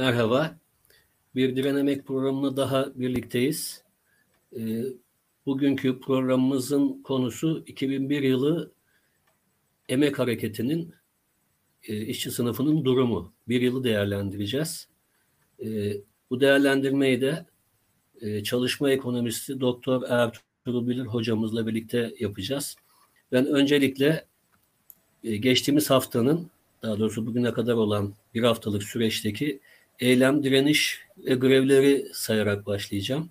Merhaba. Bir Direnemek programına daha birlikteyiz. E, bugünkü programımızın konusu 2001 yılı emek hareketinin e, işçi sınıfının durumu. Bir yılı değerlendireceğiz. E, bu değerlendirmeyi de e, çalışma ekonomisti Doktor Ertuğrul Bilir hocamızla birlikte yapacağız. Ben öncelikle e, geçtiğimiz haftanın daha doğrusu bugüne kadar olan bir haftalık süreçteki eylem, direniş ve grevleri sayarak başlayacağım.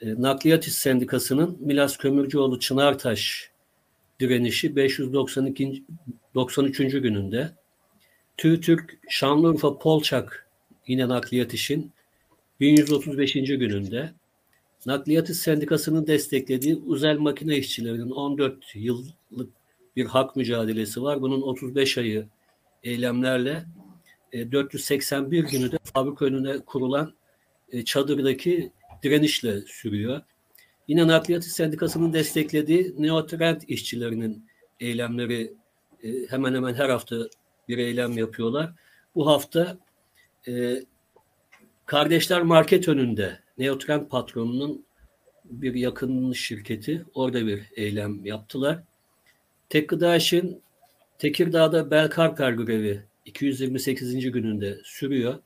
E, Nakliyat İş Sendikası'nın Milas Kömürcüoğlu Çınartaş direnişi 592. 93. gününde TÜTÜRK Şanlıurfa Polçak yine nakliyat işin 1135. gününde Nakliyat İş Sendikası'nın desteklediği Uzel Makine İşçilerinin 14 yıllık bir hak mücadelesi var. Bunun 35 ayı eylemlerle 481 e, günü de fabrika önüne kurulan e, çadırdaki direnişle sürüyor. Yine Nakliyat Sendikası'nın desteklediği Neotrend işçilerinin eylemleri e, hemen hemen her hafta bir eylem yapıyorlar. Bu hafta Kardeşler Market önünde Neotrend patronunun bir yakın şirketi orada bir eylem yaptılar. Tek Gıda İş'in Tekirdağ'da Belkarper grevi 228. gününde sürüyor.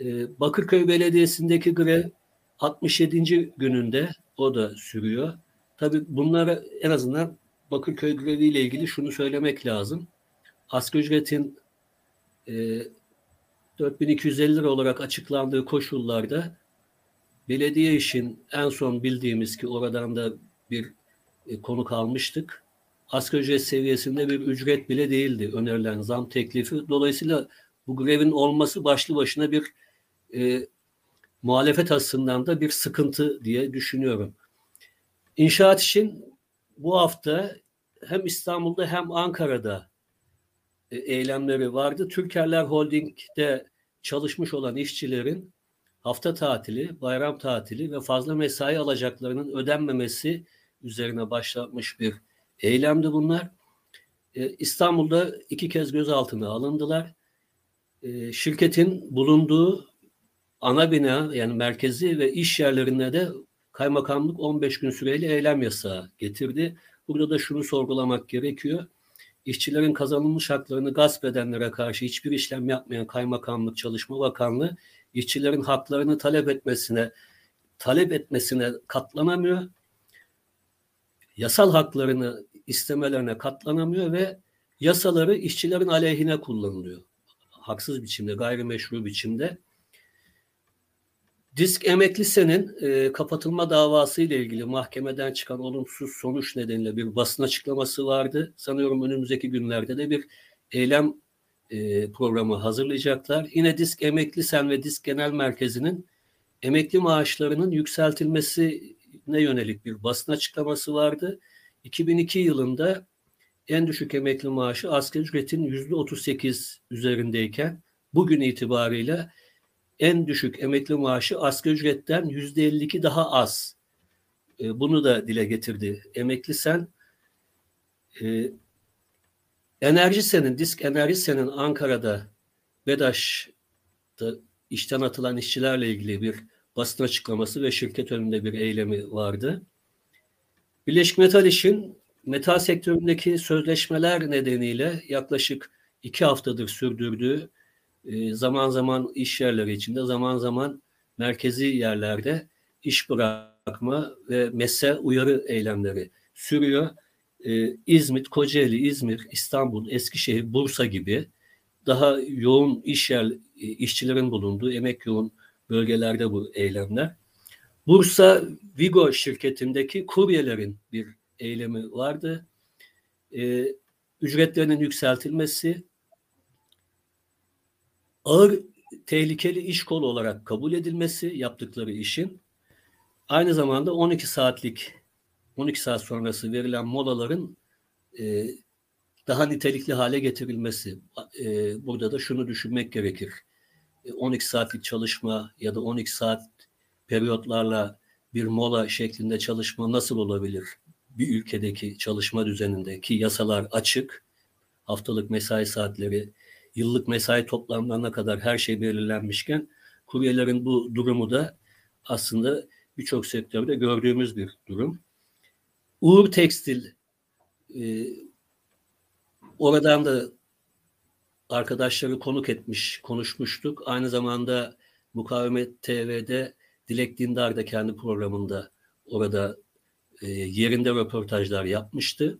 Ee, Bakırköy Belediyesi'ndeki grev 67. gününde o da sürüyor. Tabii bunlara en azından Bakırköy grevi ile ilgili şunu söylemek lazım. Asgari ücretin e, 4250 lira olarak açıklandığı koşullarda belediye işin en son bildiğimiz ki oradan da bir e, konu kalmıştık asgari ücret seviyesinde bir ücret bile değildi önerilen zam teklifi. Dolayısıyla bu grevin olması başlı başına bir e, muhalefet açısından da bir sıkıntı diye düşünüyorum. İnşaat için bu hafta hem İstanbul'da hem Ankara'da e, eylemleri vardı. Türkerler Holding'de çalışmış olan işçilerin hafta tatili, bayram tatili ve fazla mesai alacaklarının ödenmemesi üzerine başlatmış bir eylemdi bunlar. E, İstanbul'da iki kez gözaltına alındılar. E, şirketin bulunduğu ana bina yani merkezi ve iş yerlerinde de kaymakamlık 15 gün süreyle eylem yasağı getirdi. Burada da şunu sorgulamak gerekiyor. İşçilerin kazanılmış haklarını gasp edenlere karşı hiçbir işlem yapmayan Kaymakamlık Çalışma Bakanlığı işçilerin haklarını talep etmesine talep etmesine katlanamıyor. Yasal haklarını istemelerine katlanamıyor ve yasaları işçilerin aleyhine kullanılıyor. Haksız biçimde, gayrimeşru biçimde. Disk Emeklise'nin e, kapatılma davası ile ilgili mahkemeden çıkan olumsuz sonuç nedeniyle bir basın açıklaması vardı. Sanıyorum önümüzdeki günlerde de bir eylem e, programı hazırlayacaklar. Yine Disk Emeklisen ve Disk Genel Merkezi'nin emekli maaşlarının yükseltilmesine yönelik bir basın açıklaması vardı. 2002 yılında en düşük emekli maaşı asgari ücretin yüzde 38 üzerindeyken bugün itibariyle en düşük emekli maaşı asgari ücretten yüzde 52 daha az. E, bunu da dile getirdi. Emekli sen e, Enerji Sen'in, Disk Enerji Sen'in Ankara'da BEDAŞ'ta işten atılan işçilerle ilgili bir basın açıklaması ve şirket önünde bir eylemi vardı. Birleşik Metal İş'in metal sektöründeki sözleşmeler nedeniyle yaklaşık iki haftadır sürdürdüğü e, zaman zaman iş yerleri içinde zaman zaman merkezi yerlerde iş bırakma ve mese uyarı eylemleri sürüyor. E, İzmit, Kocaeli, İzmir, İstanbul, Eskişehir, Bursa gibi daha yoğun iş yer, e, işçilerin bulunduğu emek yoğun bölgelerde bu eylemler. Bursa Vigo şirketindeki kuryelerin bir eylemi vardı. E, ücretlerinin yükseltilmesi ağır tehlikeli iş kolu olarak kabul edilmesi yaptıkları işin aynı zamanda 12 saatlik 12 saat sonrası verilen molaların e, daha nitelikli hale getirilmesi. E, burada da şunu düşünmek gerekir. 12 e, saatlik çalışma ya da 12 saat periyotlarla bir mola şeklinde çalışma nasıl olabilir? Bir ülkedeki çalışma düzeninde ki yasalar açık, haftalık mesai saatleri yıllık mesai toplamlarına kadar her şey belirlenmişken kuryelerin bu durumu da aslında birçok sektörde gördüğümüz bir durum. Uğur Tekstil e, oradan da arkadaşları konuk etmiş, konuşmuştuk. Aynı zamanda Mukavemet TV'de Dilek Dindar da kendi programında orada e, yerinde röportajlar yapmıştı.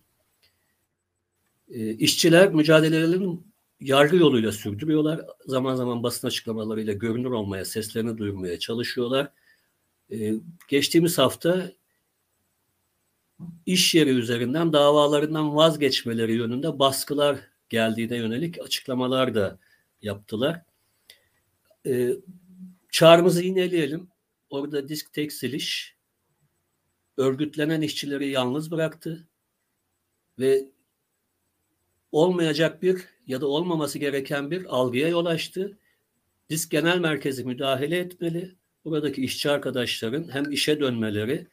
E, işçiler mücadelelerini yargı yoluyla sürdürüyorlar. Zaman zaman basın açıklamalarıyla görünür olmaya, seslerini duyurmaya çalışıyorlar. E, geçtiğimiz hafta iş yeri üzerinden davalarından vazgeçmeleri yönünde baskılar geldiğine yönelik açıklamalar da yaptılar. E, çağrımızı yineleyelim. Orada disk tekstil iş örgütlenen işçileri yalnız bıraktı ve olmayacak bir ya da olmaması gereken bir algıya yol açtı. Disk Genel Merkezi müdahale etmeli. Buradaki işçi arkadaşların hem işe dönmeleri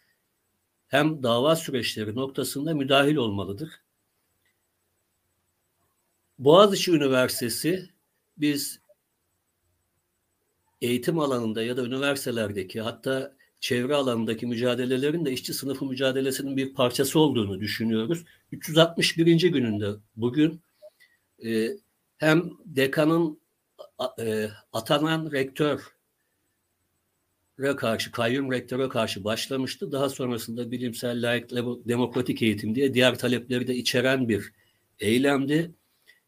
hem dava süreçleri noktasında müdahil olmalıdır. Boğaziçi Üniversitesi biz eğitim alanında ya da üniversitelerdeki hatta çevre alanındaki mücadelelerin de işçi sınıfı mücadelesinin bir parçası olduğunu düşünüyoruz. 361. gününde bugün e, hem dekanın e, atanan rektör karşı, kayyum rektöre karşı başlamıştı. Daha sonrasında bilimsel, layık, demokratik eğitim diye diğer talepleri de içeren bir eylemdi.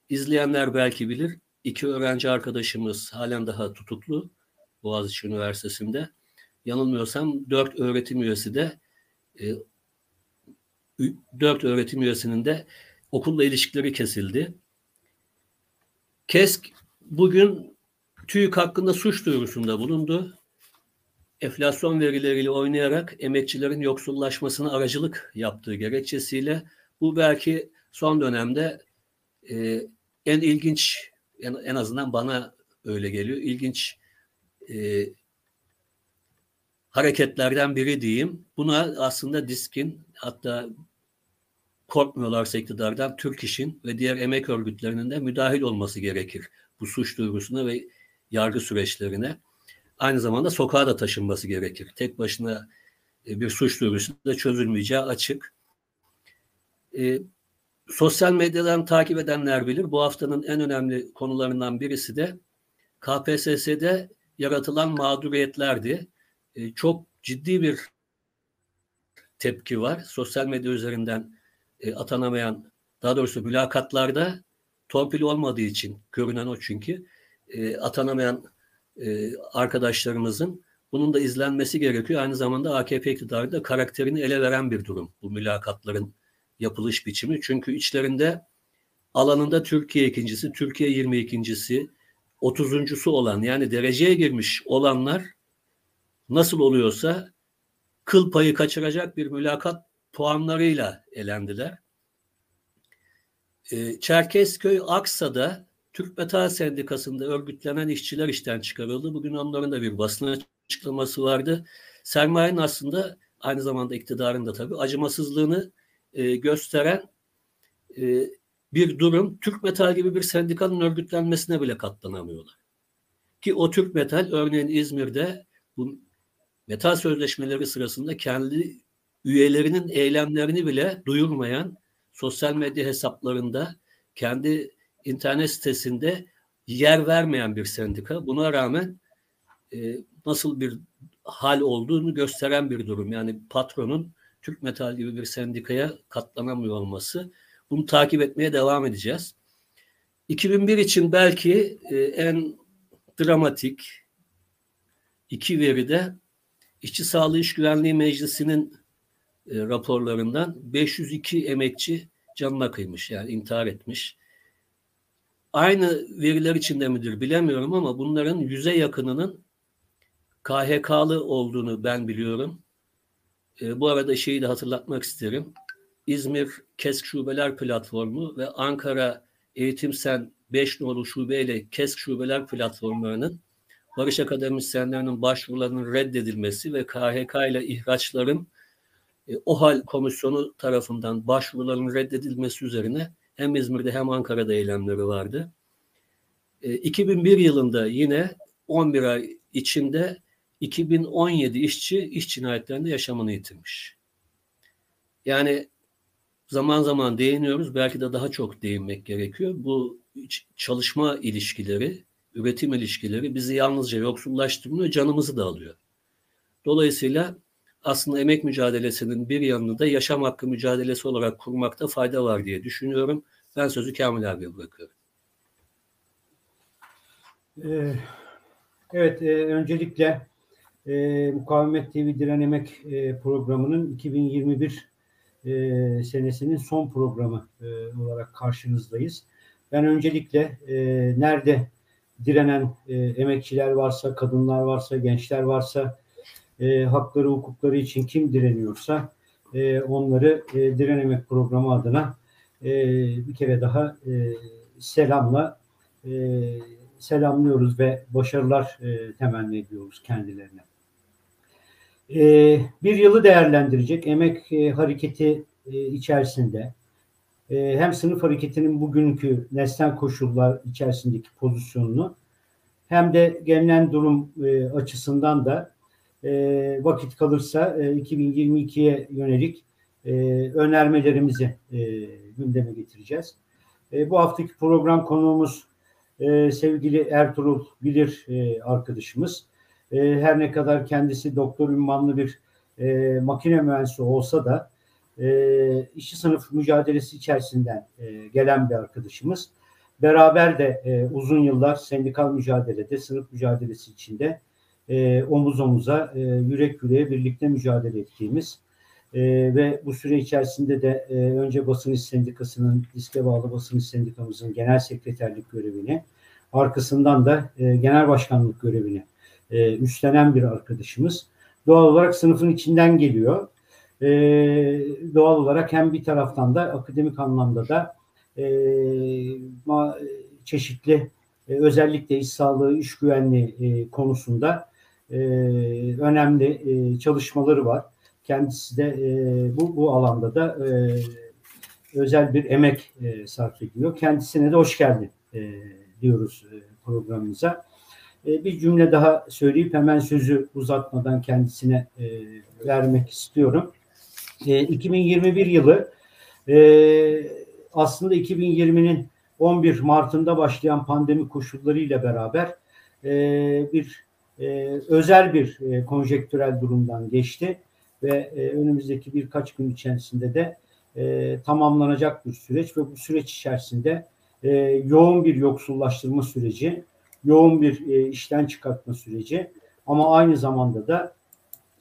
İzleyenler belki bilir. İki öğrenci arkadaşımız halen daha tutuklu Boğaziçi Üniversitesi'nde. Yanılmıyorsam dört öğretim üyesi de e, dört öğretim üyesinin de okulla ilişkileri kesildi. KESK bugün TÜİK hakkında suç duyurusunda bulundu enflasyon verileriyle oynayarak emekçilerin yoksullaşmasına aracılık yaptığı gerekçesiyle bu belki son dönemde e, en ilginç en, en azından bana öyle geliyor ilginç e, hareketlerden biri diyeyim. Buna aslında diskin hatta korkmuyorlarsa iktidardan Türk İş'in ve diğer emek örgütlerinin de müdahil olması gerekir bu suç duyurusuna ve yargı süreçlerine aynı zamanda sokağa da taşınması gerekir. Tek başına e, bir suç duyurusu da çözülmeyeceği açık. E, sosyal medyadan takip edenler bilir. Bu haftanın en önemli konularından birisi de KPSS'de yaratılan mağduriyetlerdi. E, çok ciddi bir tepki var. Sosyal medya üzerinden e, atanamayan, daha doğrusu mülakatlarda torpil olmadığı için, görünen o çünkü, e, atanamayan e, arkadaşlarımızın bunun da izlenmesi gerekiyor. Aynı zamanda AKP iktidarı da karakterini ele veren bir durum bu mülakatların yapılış biçimi. Çünkü içlerinde alanında Türkiye ikincisi, Türkiye 22.si, 30'uncusu olan yani dereceye girmiş olanlar nasıl oluyorsa kıl payı kaçıracak bir mülakat puanlarıyla elendiler. E, Çerkezköy Aksa'da Türk Metal Sendikası'nda örgütlenen işçiler işten çıkarıldı. Bugün onların da bir basın açıklaması vardı. Sermayenin aslında aynı zamanda iktidarın da tabii acımasızlığını e, gösteren e, bir durum. Türk Metal gibi bir sendikanın örgütlenmesine bile katlanamıyorlar. Ki o Türk Metal örneğin İzmir'de bu metal sözleşmeleri sırasında kendi üyelerinin eylemlerini bile duyurmayan sosyal medya hesaplarında kendi internet sitesinde yer vermeyen bir sendika. Buna rağmen e, nasıl bir hal olduğunu gösteren bir durum. Yani patronun Türk Metal gibi bir sendikaya katlanamıyor olması. Bunu takip etmeye devam edeceğiz. 2001 için belki e, en dramatik iki veri de İşçi Sağlığı İş Güvenliği Meclisi'nin e, raporlarından 502 emekçi canına kıymış yani intihar etmiş aynı veriler içinde midir bilemiyorum ama bunların yüze yakınının KHK'lı olduğunu ben biliyorum. E, bu arada şeyi de hatırlatmak isterim. İzmir KESK Şubeler Platformu ve Ankara Eğitim Sen 5 nolu şube ile KESK Şubeler Platformlarının barış akademisyenlerinin başvurularının reddedilmesi ve KHK ile ihraçların e, OHAL komisyonu tarafından başvuruların reddedilmesi üzerine hem İzmir'de hem Ankara'da eylemleri vardı. 2001 yılında yine 11 ay içinde 2017 işçi iş cinayetlerinde yaşamını yitirmiş. Yani zaman zaman değiniyoruz. Belki de daha çok değinmek gerekiyor. Bu çalışma ilişkileri, üretim ilişkileri bizi yalnızca yoksullaştırmıyor, canımızı da alıyor. Dolayısıyla aslında emek mücadelesinin bir yanını da yaşam hakkı mücadelesi olarak kurmakta fayda var diye düşünüyorum. Ben sözü Kamil abiye bırakıyorum. Ee, evet, e, öncelikle e, Mukavemet TV Direnemek e, programının 2021 e, senesinin son programı e, olarak karşınızdayız. Ben öncelikle e, nerede direnen e, emekçiler varsa, kadınlar varsa, gençler varsa, e, hakları, hukukları için kim direniyorsa e, onları e, Direnemek programı adına e, bir kere daha e, selamla e, selamlıyoruz ve başarılar e, temenni ediyoruz kendilerine. E, bir yılı değerlendirecek emek e, hareketi e, içerisinde e, hem sınıf hareketinin bugünkü nesnel koşullar içerisindeki pozisyonunu hem de gelinen durum e, açısından da e, vakit kalırsa e, 2022'ye yönelik e, önermelerimizi e, gündeme getireceğiz. E, bu haftaki program konuğumuz e, sevgili Ertuğrul Bilir e, arkadaşımız. E, her ne kadar kendisi doktor ünvanlı bir e, makine mühendisi olsa da e, işçi sınıf mücadelesi içerisinden e, gelen bir arkadaşımız. Beraber de e, uzun yıllar sendikal mücadelede, sınıf mücadelesi içinde e, omuz omuza, e, yürek yüreğe birlikte mücadele ettiğimiz e, ve bu süre içerisinde de e, önce Basın İş Sendikası'nın, diske bağlı Basın İş Sendikamızın genel sekreterlik görevini, arkasından da e, genel başkanlık görevini e, üstlenen bir arkadaşımız. Doğal olarak sınıfın içinden geliyor. E, doğal olarak hem bir taraftan da akademik anlamda da e, ma, çeşitli e, özellikle iş sağlığı, iş güvenliği e, konusunda e, önemli e, çalışmaları var. Kendisi de e, bu, bu alanda da e, özel bir emek e, sarf ediyor. Kendisine de hoş geldin e, diyoruz e, programımıza. E, bir cümle daha söyleyip hemen sözü uzatmadan kendisine e, vermek istiyorum. 2021 yılı aslında 2020'nin 11 Mart'ında başlayan pandemi koşullarıyla beraber bir özel bir konjektürel durumdan geçti ve önümüzdeki birkaç gün içerisinde de tamamlanacak bir süreç ve bu süreç içerisinde yoğun bir yoksullaştırma süreci yoğun bir e, işten çıkartma süreci ama aynı zamanda da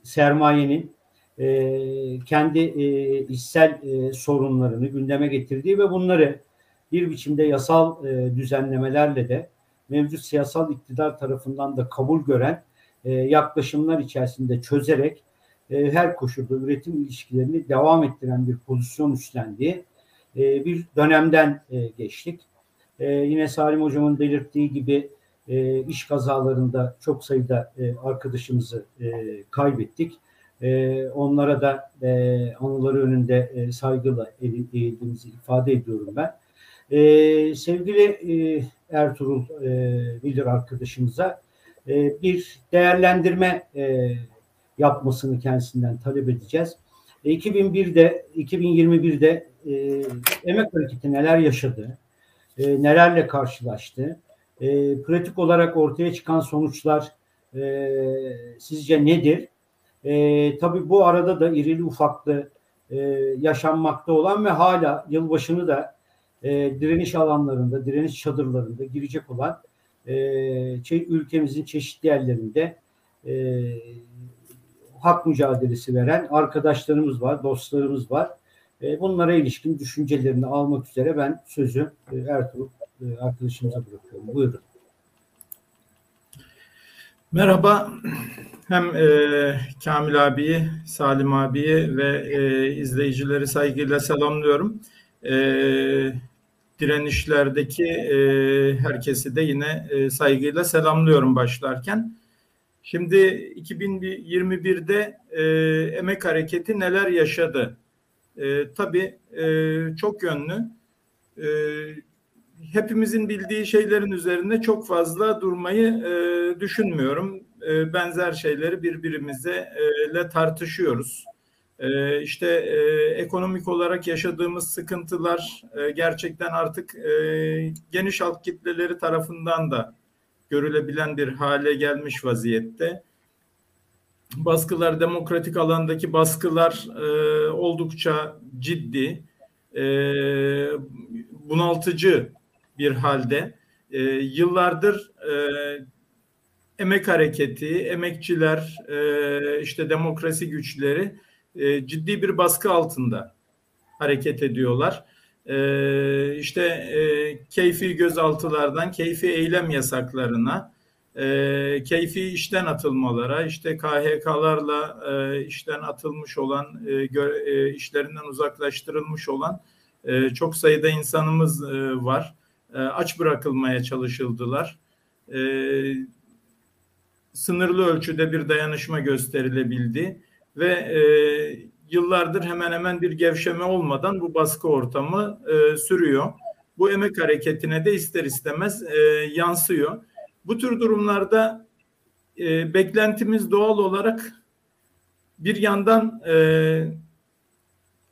sermayenin e, kendi e, işsel e, sorunlarını gündeme getirdiği ve bunları bir biçimde yasal e, düzenlemelerle de mevcut siyasal iktidar tarafından da kabul gören e, yaklaşımlar içerisinde çözerek e, her koşulda üretim ilişkilerini devam ettiren bir pozisyon üstlendiği e, bir dönemden e, geçtik. E, yine Salim Hocam'ın belirttiği gibi e, iş kazalarında çok sayıda e, arkadaşımızı e, kaybettik. E, onlara da e, anıları önünde e, saygıyla eğildiğimizi ifade ediyorum ben. E, sevgili e, Ertuğrul e, Bilir arkadaşımıza e, bir değerlendirme e, yapmasını kendisinden talep edeceğiz. E, 2001'de 2021'de e, emek hareketi neler yaşadı, e, nelerle karşılaştı, e, pratik olarak ortaya çıkan sonuçlar e, sizce nedir? E, tabii bu arada da irili ufaklı e, yaşanmakta olan ve hala yılbaşını da e, direniş alanlarında, direniş çadırlarında girecek olan e, şey, ülkemizin çeşitli yerlerinde e, hak mücadelesi veren arkadaşlarımız var, dostlarımız var. E, bunlara ilişkin düşüncelerini almak üzere ben sözü e, Ertuğrul arkadaşımıza bırakıyorum. Buyurun. Merhaba. Hem e, Kamil abiyi, Salim abiyi ve e, izleyicileri saygıyla selamlıyorum. E, direnişlerdeki e, herkesi de yine e, saygıyla selamlıyorum başlarken. Şimdi 2021'de e, emek hareketi neler yaşadı? E, tabii e, çok yönlü. E, hepimizin bildiği şeylerin üzerinde çok fazla durmayı e, düşünmüyorum. E, benzer şeyleri birbirimizle e, tartışıyoruz. E, işte e, ekonomik olarak yaşadığımız sıkıntılar e, gerçekten artık e, geniş halk kitleleri tarafından da görülebilen bir hale gelmiş vaziyette. Baskılar, demokratik alandaki baskılar e, oldukça ciddi, e, bunaltıcı bir halde. E, yıllardır e, emek hareketi, emekçiler, e, işte demokrasi güçleri e, ciddi bir baskı altında hareket ediyorlar. E, işte e, keyfi gözaltılardan, keyfi eylem yasaklarına, e, keyfi işten atılmalara, işte KHK'larla e, işten atılmış olan, e, gö, e, işlerinden uzaklaştırılmış olan e, çok sayıda insanımız e, var. E, aç bırakılmaya çalışıldılar. E, sınırlı ölçüde bir dayanışma gösterilebildi ve e, yıllardır hemen hemen bir gevşeme olmadan bu baskı ortamı e, sürüyor. Bu emek hareketine de ister istemez e, yansıyor. Bu tür durumlarda e, beklentimiz doğal olarak bir yandan e,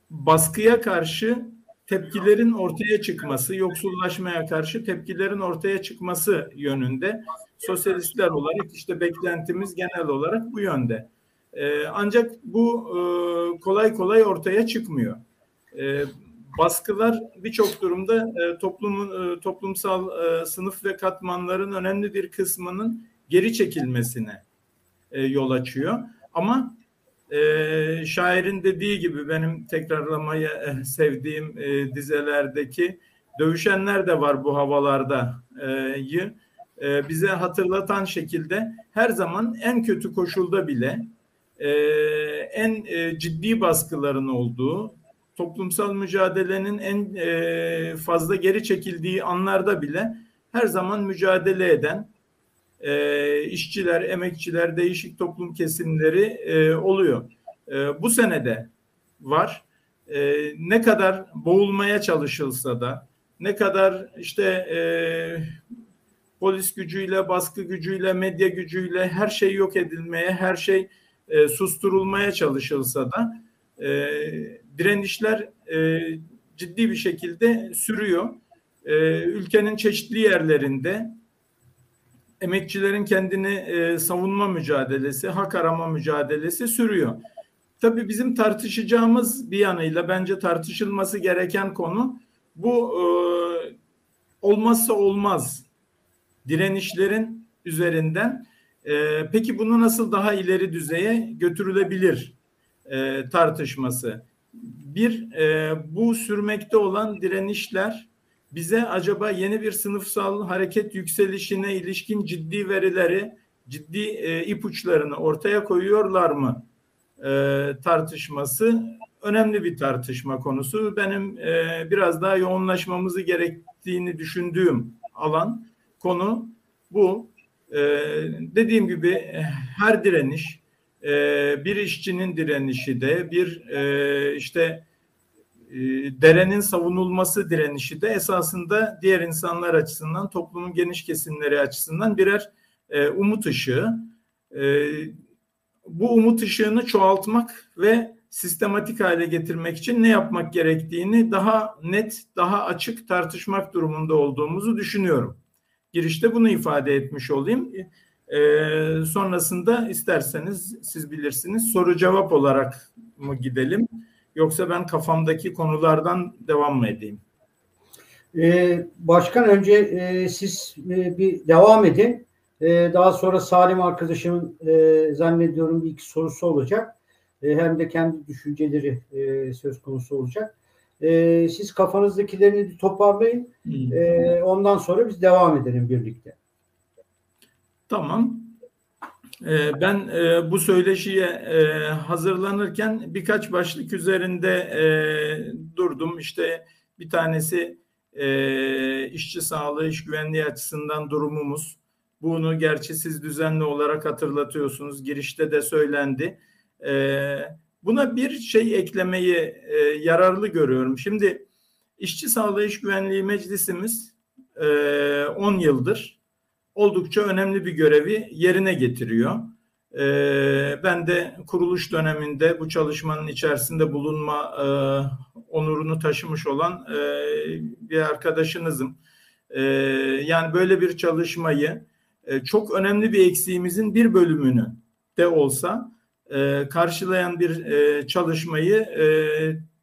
baskıya karşı tepkilerin ortaya çıkması, yoksullaşmaya karşı tepkilerin ortaya çıkması yönünde. Sosyalistler olarak işte beklentimiz genel olarak bu yönde. E, ancak bu e, kolay kolay ortaya çıkmıyor. E, baskılar birçok durumda e, toplumun e, toplumsal e, sınıf ve katmanların önemli bir kısmının geri çekilmesine e, yol açıyor. Ama e, şairin dediği gibi benim tekrarlamayı e, sevdiğim e, dizelerdeki dövüşenler de var bu havalarda e, e, bize hatırlatan şekilde her zaman en kötü koşulda bile e, en e, ciddi baskıların olduğu toplumsal mücadelenin en e, fazla geri çekildiği anlarda bile her zaman mücadele eden e, işçiler, emekçiler, değişik toplum kesimleri e, oluyor. E, bu senede var. E, ne kadar boğulmaya çalışılsa da, ne kadar işte e, polis gücüyle, baskı gücüyle, medya gücüyle her şey yok edilmeye, her şey e, susturulmaya çalışılsa da e, direnişler e, ciddi bir şekilde sürüyor. E, ülkenin çeşitli yerlerinde emekçilerin kendini e, savunma mücadelesi, hak arama mücadelesi sürüyor. Tabii bizim tartışacağımız bir yanıyla bence tartışılması gereken konu bu e, olmazsa olmaz direnişlerin üzerinden e, peki bunu nasıl daha ileri düzeye götürülebilir e, tartışması. Bir e, bu sürmekte olan direnişler bize acaba yeni bir sınıfsal hareket yükselişine ilişkin ciddi verileri, ciddi e, ipuçlarını ortaya koyuyorlar mı e, tartışması önemli bir tartışma konusu. Benim e, biraz daha yoğunlaşmamızı gerektiğini düşündüğüm alan konu bu. E, dediğim gibi her direniş e, bir işçinin direnişi de bir e, işte e, derenin savunulması direnişi de esasında diğer insanlar açısından toplumun geniş kesimleri açısından birer e, umut ışığı. E, bu umut ışığını çoğaltmak ve sistematik hale getirmek için ne yapmak gerektiğini daha net, daha açık tartışmak durumunda olduğumuzu düşünüyorum. Girişte bunu ifade etmiş olayım. E, sonrasında isterseniz siz bilirsiniz soru cevap olarak mı gidelim yoksa ben kafamdaki konulardan devam mı edeyim? Ee, başkan önce e, siz e, bir devam edin. E, daha sonra Salim arkadaşımın e, zannediyorum bir iki sorusu olacak. E, hem de kendi düşünceleri e, söz konusu olacak. E, siz kafanızdakilerini toparlayın. E, ondan sonra biz devam edelim birlikte. Tamam. Ee, ben e, bu söyleşiye e, hazırlanırken birkaç başlık üzerinde e, durdum. İşte bir tanesi işçi sağlığı, iş güvenliği açısından durumumuz. Bunu gerçi siz düzenli olarak hatırlatıyorsunuz. Girişte de söylendi. Buna bir şey eklemeyi yararlı görüyorum. Şimdi işçi sağlığı, iş güvenliği meclisimiz 10 yıldır oldukça önemli bir görevi yerine getiriyor. Ben de kuruluş döneminde bu çalışmanın içerisinde bulunma onurunu taşımış olan bir arkadaşınızım. Yani böyle bir çalışmayı çok önemli bir eksiğimizin bir bölümünü de olsa karşılayan bir çalışmayı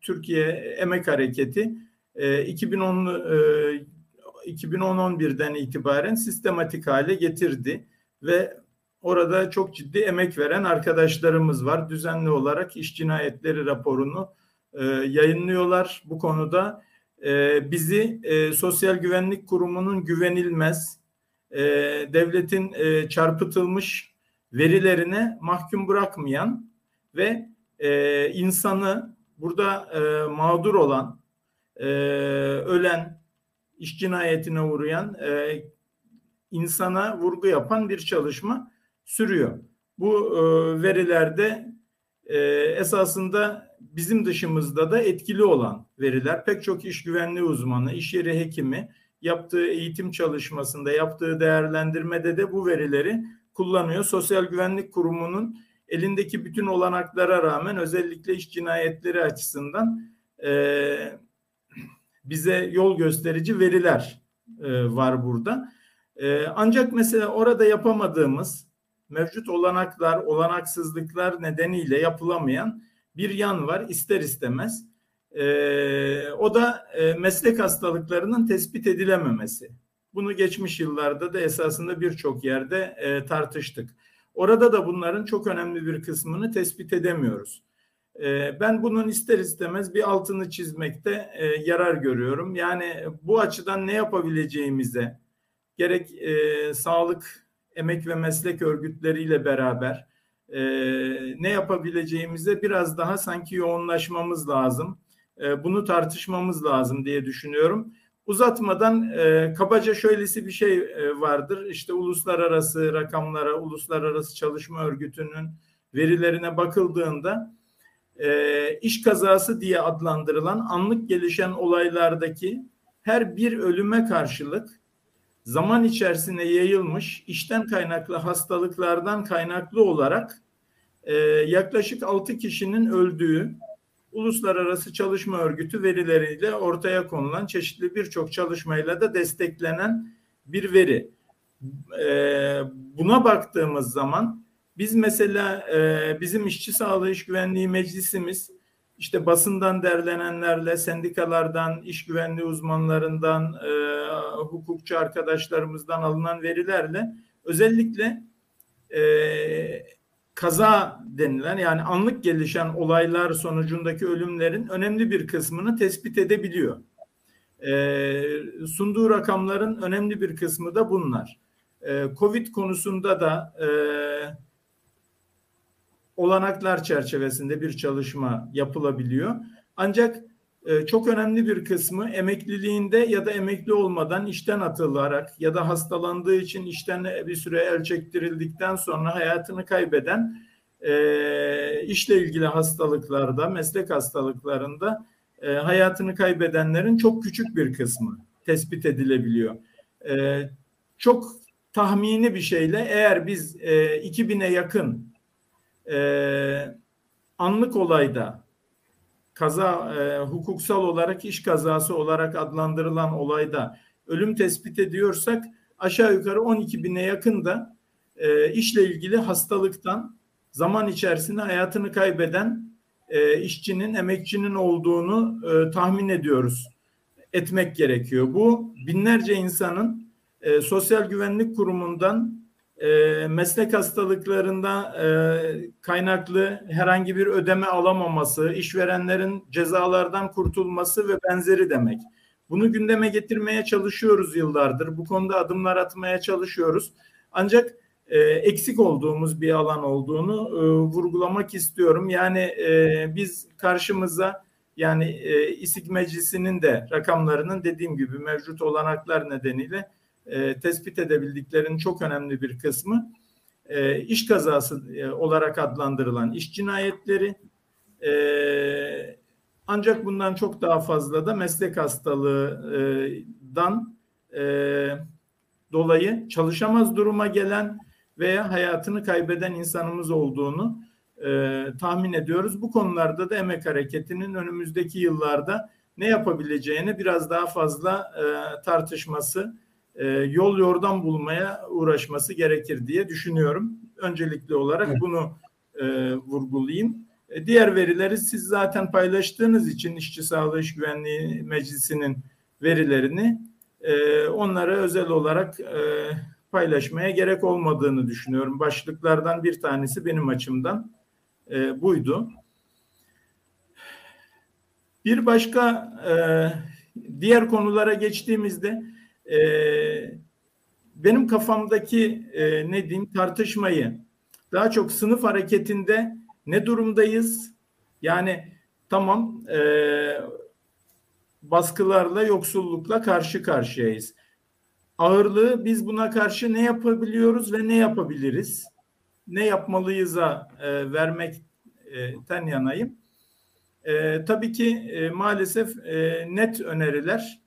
Türkiye Emek Hareketi 2010 2010-11'den itibaren sistematik hale getirdi ve orada çok ciddi emek veren arkadaşlarımız var. Düzenli olarak iş cinayetleri raporunu e, yayınlıyorlar. Bu konuda e, bizi e, Sosyal Güvenlik Kurumu'nun güvenilmez, e, devletin e, çarpıtılmış verilerine mahkum bırakmayan ve e, insanı burada e, mağdur olan, e, ölen, iş cinayetine uğrayan e, insana vurgu yapan bir çalışma sürüyor. Bu e, verilerde e, esasında bizim dışımızda da etkili olan veriler. Pek çok iş güvenliği uzmanı, iş yeri hekimi yaptığı eğitim çalışmasında, yaptığı değerlendirmede de bu verileri kullanıyor. Sosyal Güvenlik Kurumu'nun elindeki bütün olanaklara rağmen özellikle iş cinayetleri açısından e, bize yol gösterici veriler e, var burada. E, ancak mesela orada yapamadığımız mevcut olanaklar, olanaksızlıklar nedeniyle yapılamayan bir yan var ister istemez. E, o da e, meslek hastalıklarının tespit edilememesi. Bunu geçmiş yıllarda da esasında birçok yerde e, tartıştık. Orada da bunların çok önemli bir kısmını tespit edemiyoruz. Ee, ben bunun ister istemez bir altını çizmekte e, yarar görüyorum. Yani bu açıdan ne yapabileceğimize gerek e, sağlık, emek ve meslek örgütleriyle beraber e, ne yapabileceğimize biraz daha sanki yoğunlaşmamız lazım. bunu tartışmamız lazım diye düşünüyorum. Uzatmadan kabaca şöylesi bir şey vardır. İşte uluslararası rakamlara, uluslararası çalışma örgütünün verilerine bakıldığında e, iş kazası diye adlandırılan anlık gelişen olaylardaki her bir ölüme karşılık zaman içerisinde yayılmış işten kaynaklı hastalıklardan kaynaklı olarak e, yaklaşık 6 kişinin öldüğü Uluslararası Çalışma Örgütü verileriyle ortaya konulan çeşitli birçok çalışmayla da desteklenen bir veri. E, buna baktığımız zaman biz mesela e, bizim işçi sağlığı iş güvenliği meclisimiz işte basından derlenenlerle, sendikalardan, iş güvenliği uzmanlarından, e, hukukçu arkadaşlarımızdan alınan verilerle özellikle e, kaza denilen yani anlık gelişen olaylar sonucundaki ölümlerin önemli bir kısmını tespit edebiliyor. E, sunduğu rakamların önemli bir kısmı da bunlar. E, Covid konusunda da e, olanaklar çerçevesinde bir çalışma yapılabiliyor. Ancak e, çok önemli bir kısmı emekliliğinde ya da emekli olmadan işten atılarak ya da hastalandığı için işten bir süre el çektirildikten sonra hayatını kaybeden e, işle ilgili hastalıklarda, meslek hastalıklarında e, hayatını kaybedenlerin çok küçük bir kısmı tespit edilebiliyor. E, çok tahmini bir şeyle eğer biz e, 2000'e yakın e, anlık olayda kaza e, hukuksal olarak iş kazası olarak adlandırılan olayda ölüm tespit ediyorsak aşağı yukarı 12 bine yakın da e, işle ilgili hastalıktan zaman içerisinde hayatını kaybeden e, işçinin, emekçinin olduğunu e, tahmin ediyoruz. Etmek gerekiyor. Bu binlerce insanın e, Sosyal Güvenlik Kurumu'ndan e, meslek hastalıklarında e, kaynaklı herhangi bir ödeme alamaması, işverenlerin cezalardan kurtulması ve benzeri demek. Bunu gündeme getirmeye çalışıyoruz yıllardır. Bu konuda adımlar atmaya çalışıyoruz. Ancak e, eksik olduğumuz bir alan olduğunu e, vurgulamak istiyorum. Yani e, biz karşımıza yani e, İSİK Meclisi'nin de rakamlarının dediğim gibi mevcut olanaklar nedeniyle e, tespit edebildiklerinin çok önemli bir kısmı e, iş kazası e, olarak adlandırılan iş cinayetleri e, ancak bundan çok daha fazla da meslek hastalığından e, dolayı çalışamaz duruma gelen veya hayatını kaybeden insanımız olduğunu e, tahmin ediyoruz. Bu konularda da emek hareketinin önümüzdeki yıllarda ne yapabileceğini biraz daha fazla e, tartışması, e, yol yordan bulmaya uğraşması gerekir diye düşünüyorum. Öncelikli olarak evet. bunu e, vurgulayayım. E, diğer verileri siz zaten paylaştığınız için İşçi Sağlığı İş Güvenliği Meclisi'nin verilerini e, onlara özel olarak e, paylaşmaya gerek olmadığını düşünüyorum. Başlıklardan bir tanesi benim açımdan e, buydu. Bir başka e, diğer konulara geçtiğimizde e, benim kafamdaki e, ne diyeyim tartışmayı daha çok sınıf hareketinde ne durumdayız? Yani tamam e, baskılarla yoksullukla karşı karşıyayız. Ağırlığı biz buna karşı ne yapabiliyoruz ve ne yapabiliriz? Ne yapmalıyız'a e, vermekten yanayım. E, tabii ki e, maalesef e, net öneriler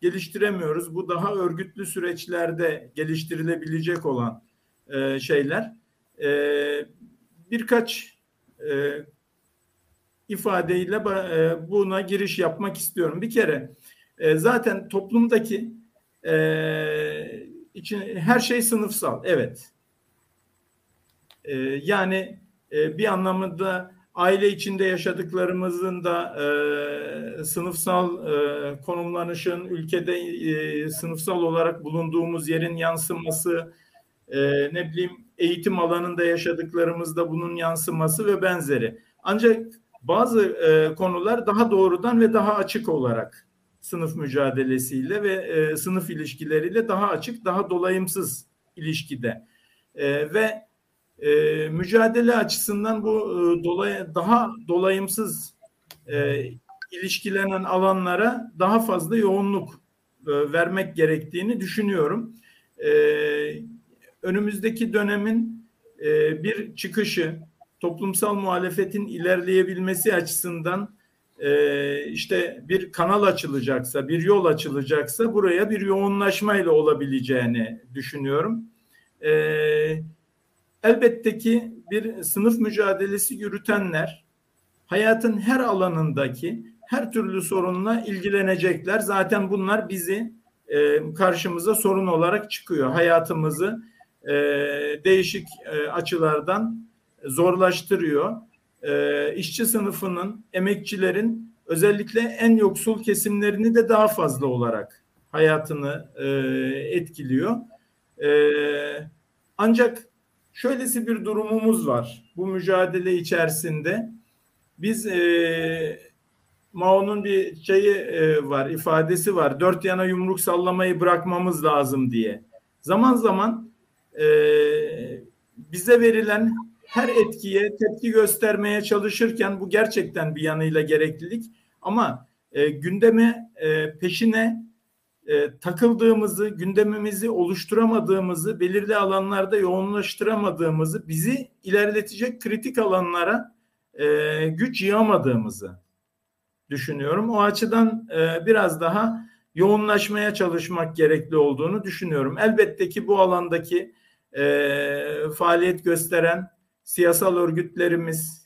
geliştiremiyoruz. Bu daha örgütlü süreçlerde geliştirilebilecek olan e, şeyler. E, birkaç e, ifadeyle e, buna giriş yapmak istiyorum. Bir kere e, zaten toplumdaki e, için her şey sınıfsal. Evet. E, yani e, bir anlamda aile içinde yaşadıklarımızın da e, sınıfsal e, konumlanışın ülkede e, sınıfsal olarak bulunduğumuz yerin yansıması e, ne bileyim eğitim alanında yaşadıklarımızda bunun yansıması ve benzeri. Ancak bazı e, konular daha doğrudan ve daha açık olarak sınıf mücadelesiyle ve e, sınıf ilişkileriyle daha açık, daha dolayımsız ilişkide. E, ve e, mücadele açısından bu e, dolay daha dolayımsız e, ilişkilenen alanlara daha fazla yoğunluk e, vermek gerektiğini düşünüyorum. E, önümüzdeki dönemin e, bir çıkışı, toplumsal muhalefetin ilerleyebilmesi açısından e, işte bir kanal açılacaksa, bir yol açılacaksa buraya bir yoğunlaşmayla olabileceğini düşünüyorum. E, elbette ki bir sınıf mücadelesi yürütenler hayatın her alanındaki her türlü sorunla ilgilenecekler. Zaten bunlar bizi e, karşımıza sorun olarak çıkıyor. Hayatımızı e, değişik e, açılardan zorlaştırıyor. E, işçi sınıfının, emekçilerin özellikle en yoksul kesimlerini de daha fazla olarak hayatını e, etkiliyor. E, ancak şöylesi bir durumumuz var. Bu mücadele içerisinde biz e, Mao'nun bir şeyi e, var, ifadesi var. Dört yana yumruk sallamayı bırakmamız lazım diye. Zaman zaman e, bize verilen her etkiye tepki göstermeye çalışırken bu gerçekten bir yanıyla gereklilik ama e, gündeme e, peşine e, takıldığımızı, gündemimizi oluşturamadığımızı, belirli alanlarda yoğunlaştıramadığımızı, bizi ilerletecek kritik alanlara e, güç yığamadığımızı düşünüyorum. O açıdan e, biraz daha yoğunlaşmaya çalışmak gerekli olduğunu düşünüyorum. Elbette ki bu alandaki e, faaliyet gösteren siyasal örgütlerimiz,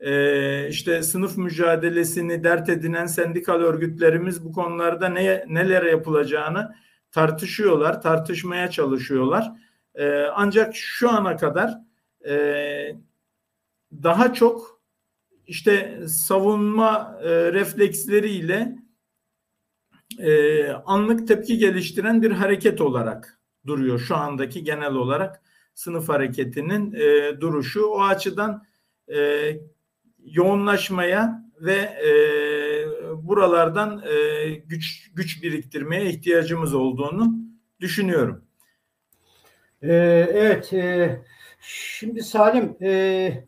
e, işte sınıf mücadelesini dert edinen sendikal örgütlerimiz bu konularda ne, neler yapılacağını tartışıyorlar, tartışmaya çalışıyorlar. E, ancak şu ana kadar e, daha çok işte savunma e, refleksleriyle e, anlık tepki geliştiren bir hareket olarak duruyor şu andaki genel olarak sınıf hareketinin e, duruşu. O açıdan e, yoğunlaşmaya ve e, buralardan e, güç güç biriktirmeye ihtiyacımız olduğunu düşünüyorum. Ee, evet, e, şimdi Salim, e,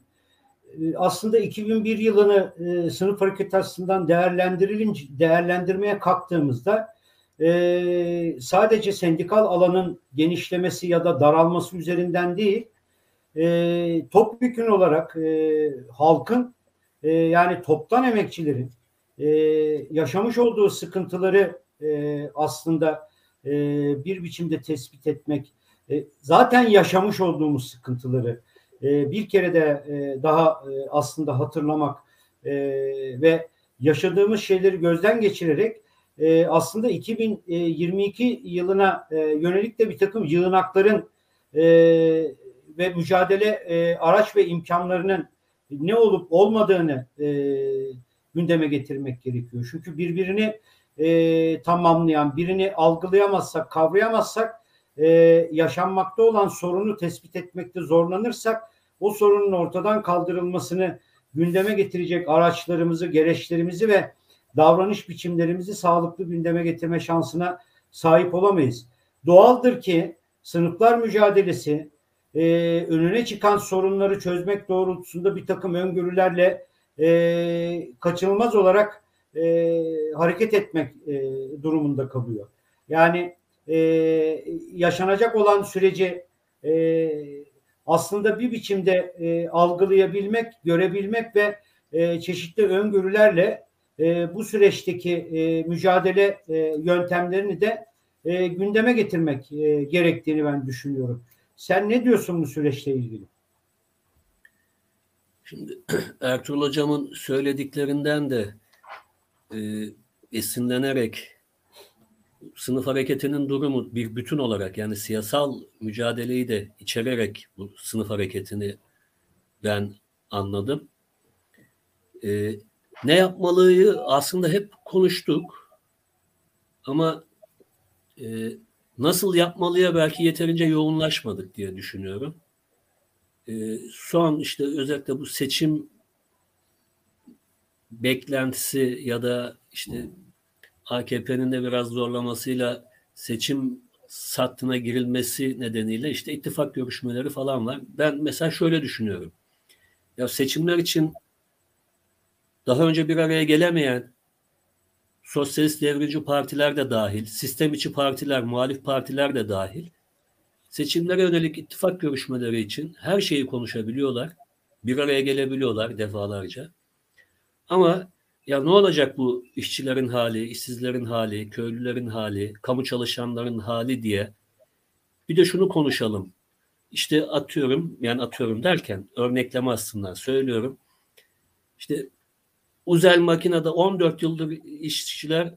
aslında 2001 yılını e, sınıf hareketi açısından değerlendirilince değerlendirmeye kalktığımızda e, sadece sendikal alanın genişlemesi ya da daralması üzerinden değil, e, topyekun olarak e, halkın e, yani toptan emekçilerin e, yaşamış olduğu sıkıntıları e, aslında e, bir biçimde tespit etmek, e, zaten yaşamış olduğumuz sıkıntıları e, bir kere de e, daha e, aslında hatırlamak e, ve yaşadığımız şeyleri gözden geçirerek e, aslında 2022 yılına e, yönelik de bir takım yığınakların e, ve mücadele e, araç ve imkanlarının ne olup olmadığını e, gündeme getirmek gerekiyor. Çünkü birbirini e, tamamlayan, birini algılayamazsak, kavrayamazsak e, yaşanmakta olan sorunu tespit etmekte zorlanırsak o sorunun ortadan kaldırılmasını gündeme getirecek araçlarımızı, gereçlerimizi ve davranış biçimlerimizi sağlıklı gündeme getirme şansına sahip olamayız. Doğaldır ki sınıflar mücadelesi e, önüne çıkan sorunları çözmek doğrultusunda bir takım öngörülerle e, kaçınılmaz olarak e, hareket etmek e, durumunda kalıyor. Yani e, yaşanacak olan süreci e, aslında bir biçimde e, algılayabilmek, görebilmek ve e, çeşitli öngörülerle e, bu süreçteki e, mücadele e, yöntemlerini de e, gündeme getirmek e, gerektiğini ben düşünüyorum. Sen ne diyorsun bu süreçle ilgili? Şimdi Ertuğrul Hocam'ın söylediklerinden de e, esinlenerek sınıf hareketinin durumu bir bütün olarak yani siyasal mücadeleyi de içererek bu sınıf hareketini ben anladım. E, ne yapmalıyı aslında hep konuştuk ama e, nasıl yapmalıya belki yeterince yoğunlaşmadık diye düşünüyorum. E, son işte özellikle bu seçim beklentisi ya da işte AKP'nin de biraz zorlamasıyla seçim sattına girilmesi nedeniyle işte ittifak görüşmeleri falan var. Ben mesela şöyle düşünüyorum. Ya seçimler için daha önce bir araya gelemeyen sosyalist devrimci partiler de dahil, sistem içi partiler, muhalif partiler de dahil seçimlere yönelik ittifak görüşmeleri için her şeyi konuşabiliyorlar. Bir araya gelebiliyorlar defalarca. Ama ya ne olacak bu işçilerin hali, işsizlerin hali, köylülerin hali, kamu çalışanların hali diye bir de şunu konuşalım. İşte atıyorum, yani atıyorum derken örnekleme aslında söylüyorum. İşte Uzel makinede 14 yıldır işçiler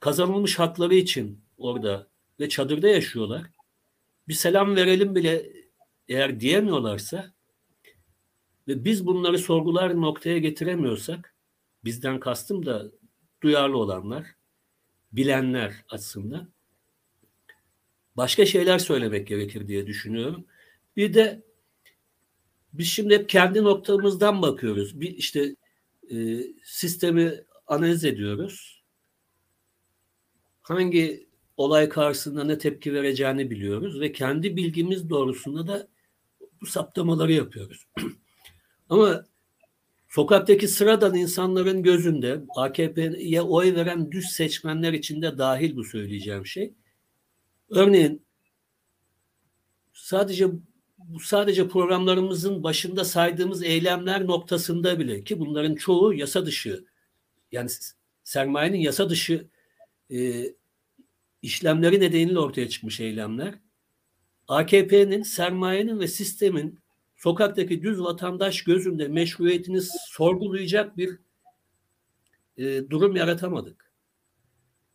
kazanılmış hakları için orada ve çadırda yaşıyorlar. Bir selam verelim bile eğer diyemiyorlarsa ve biz bunları sorgular noktaya getiremiyorsak bizden kastım da duyarlı olanlar, bilenler açısından başka şeyler söylemek gerekir diye düşünüyorum. Bir de biz şimdi hep kendi noktamızdan bakıyoruz. Bir işte e, sistemi analiz ediyoruz. Hangi olay karşısında ne tepki vereceğini biliyoruz ve kendi bilgimiz doğrusunda da bu saptamaları yapıyoruz. Ama sokaktaki sıradan insanların gözünde AKP'ye oy veren düz seçmenler içinde dahil bu söyleyeceğim şey. Örneğin sadece bu sadece programlarımızın başında saydığımız eylemler noktasında bile ki bunların çoğu yasa dışı yani sermayenin yasa dışı e, işlemleri nedeniyle ortaya çıkmış eylemler. AKP'nin, sermayenin ve sistemin sokaktaki düz vatandaş gözünde meşruiyetini sorgulayacak bir e, durum yaratamadık.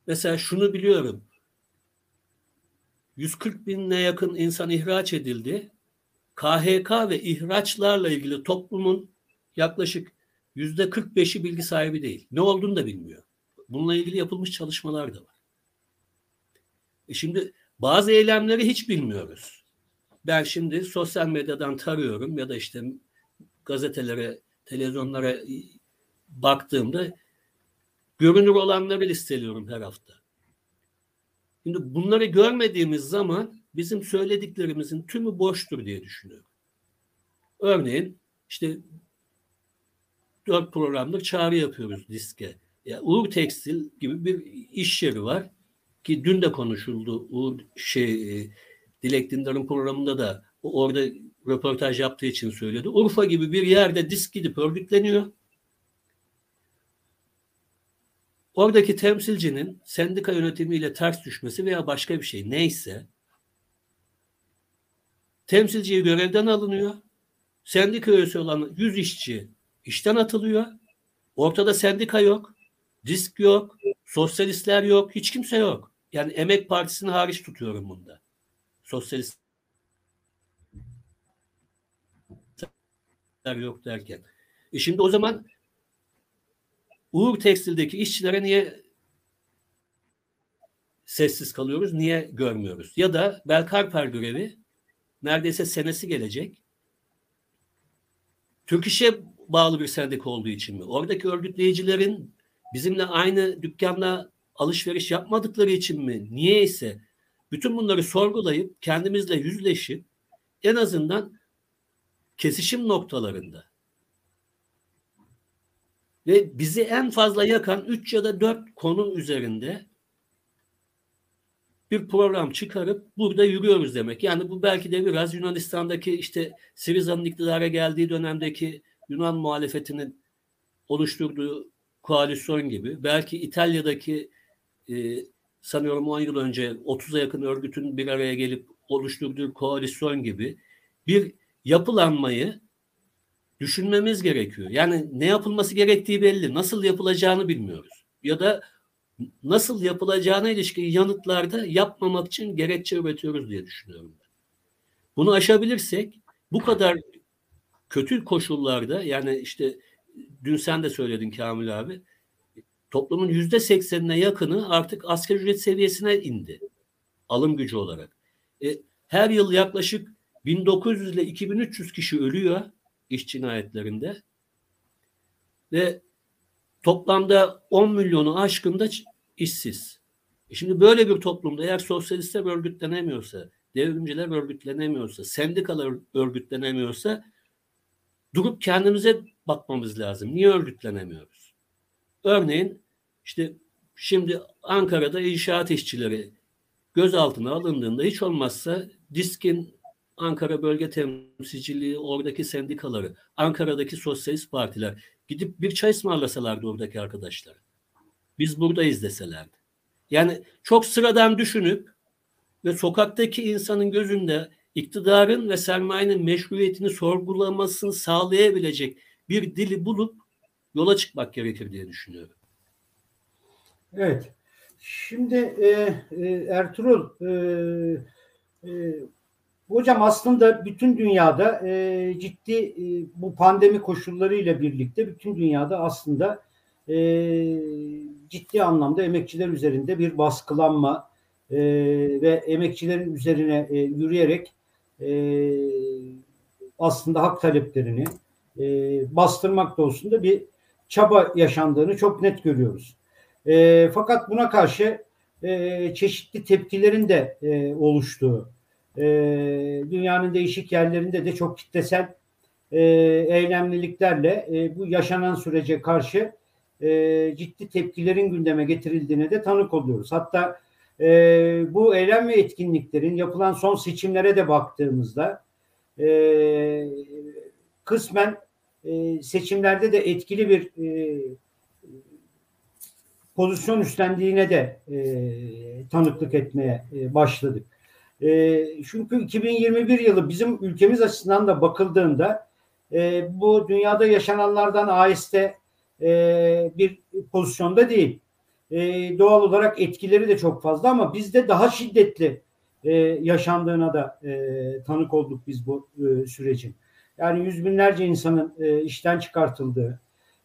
Mesela şunu biliyorum. 140 binine yakın insan ihraç edildi. KHK ve ihraçlarla ilgili toplumun yaklaşık yüzde 45'i bilgi sahibi değil. Ne olduğunu da bilmiyor. Bununla ilgili yapılmış çalışmalar da var. E şimdi bazı eylemleri hiç bilmiyoruz. Ben şimdi sosyal medyadan tarıyorum ya da işte gazetelere, televizyonlara baktığımda görünür olanları listeliyorum her hafta. Şimdi bunları görmediğimiz zaman bizim söylediklerimizin tümü boştur diye düşünüyorum. Örneğin işte dört programdır çağrı yapıyoruz diske. Ya Uğur Tekstil gibi bir iş yeri var ki dün de konuşuldu. Uğur şey e, Dilek Dindar'ın programında da orada röportaj yaptığı için söyledi. Urfa gibi bir yerde disk gidip örgütleniyor. oradaki temsilcinin sendika yönetimiyle ters düşmesi veya başka bir şey neyse temsilciyi görevden alınıyor. Sendika üyesi olan 100 işçi işten atılıyor. Ortada sendika yok. Disk yok. Sosyalistler yok. Hiç kimse yok. Yani Emek Partisi'ni hariç tutuyorum bunda. Sosyalistler yok derken. E şimdi o zaman Uğur Tekstil'deki işçilere niye sessiz kalıyoruz? Niye görmüyoruz? Ya da Belkarper görevi neredeyse senesi gelecek. Türk İş'e bağlı bir sendika olduğu için mi? Oradaki örgütleyicilerin bizimle aynı dükkanla alışveriş yapmadıkları için mi? Niye ise bütün bunları sorgulayıp kendimizle yüzleşip en azından kesişim noktalarında ve bizi en fazla yakan 3 ya da 4 konu üzerinde bir program çıkarıp burada yürüyoruz demek. Yani bu belki de biraz Yunanistan'daki işte Siriza'nın iktidara geldiği dönemdeki Yunan muhalefetinin oluşturduğu koalisyon gibi. Belki İtalya'daki e, sanıyorum 10 yıl önce 30'a yakın örgütün bir araya gelip oluşturduğu koalisyon gibi bir yapılanmayı düşünmemiz gerekiyor. Yani ne yapılması gerektiği belli. Nasıl yapılacağını bilmiyoruz. Ya da nasıl yapılacağına ilişkin yanıtlarda yapmamak için gerekçe üretiyoruz diye düşünüyorum. Bunu aşabilirsek bu kadar kötü koşullarda yani işte dün sen de söyledin Kamil abi toplumun yüzde seksenine yakını artık asgari ücret seviyesine indi. Alım gücü olarak. E, her yıl yaklaşık 1900 ile 2300 kişi ölüyor iş cinayetlerinde ve toplamda 10 milyonu aşkında işsiz. E şimdi böyle bir toplumda eğer sosyalistler örgütlenemiyorsa, devrimciler örgütlenemiyorsa, sendikalar örgütlenemiyorsa durup kendimize bakmamız lazım. Niye örgütlenemiyoruz? Örneğin işte şimdi Ankara'da inşaat işçileri gözaltına alındığında hiç olmazsa diskin Ankara Bölge Temsilciliği, oradaki sendikaları, Ankara'daki sosyalist partiler gidip bir çay ısmarlasalardı oradaki arkadaşlar. Biz buradayız deselerdi. Yani çok sıradan düşünüp ve sokaktaki insanın gözünde iktidarın ve sermayenin meşruiyetini sorgulamasını sağlayabilecek bir dili bulup yola çıkmak gerekir diye düşünüyorum. Evet. Şimdi e, e, Ertuğrul e, e, hocam aslında bütün dünyada e, ciddi e, bu pandemi koşullarıyla birlikte bütün dünyada aslında e, ciddi anlamda emekçiler üzerinde bir baskılanma e, ve emekçilerin üzerine e, yürüyerek e, aslında hak taleplerini e, bastırmak da bir çaba yaşandığını çok net görüyoruz. E, fakat buna karşı e, çeşitli tepkilerin de e, oluştuğu, e, dünyanın değişik yerlerinde de çok kitlesel e, eylemliliklerle e, bu yaşanan sürece karşı e, ciddi tepkilerin gündeme getirildiğine de tanık oluyoruz. Hatta e, bu eylem ve etkinliklerin yapılan son seçimlere de baktığımızda e, kısmen e, seçimlerde de etkili bir e, pozisyon üstlendiğine de e, tanıklık etmeye e, başladık. E, çünkü 2021 yılı bizim ülkemiz açısından da bakıldığında e, bu dünyada yaşananlardan aheste e, bir pozisyonda değil. E, doğal olarak etkileri de çok fazla ama bizde daha şiddetli e, yaşandığına da e, tanık olduk biz bu e, sürecin. Yani yüz binlerce insanın e, işten çıkartıldığı,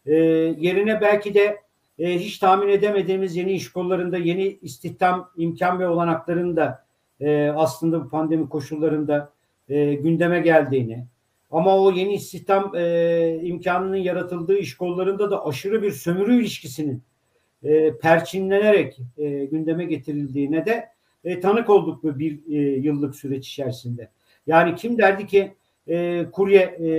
e, yerine belki de e, hiç tahmin edemediğimiz yeni iş kollarında yeni istihdam imkan ve olanaklarının da e, aslında bu pandemi koşullarında e, gündeme geldiğini ama o yeni istihdam e, imkanının yaratıldığı iş kollarında da aşırı bir sömürü ilişkisinin e, perçinlenerek e, gündeme getirildiğine de e, tanık olduk bu bir e, yıllık süreç içerisinde. Yani kim derdi ki e, kurye e,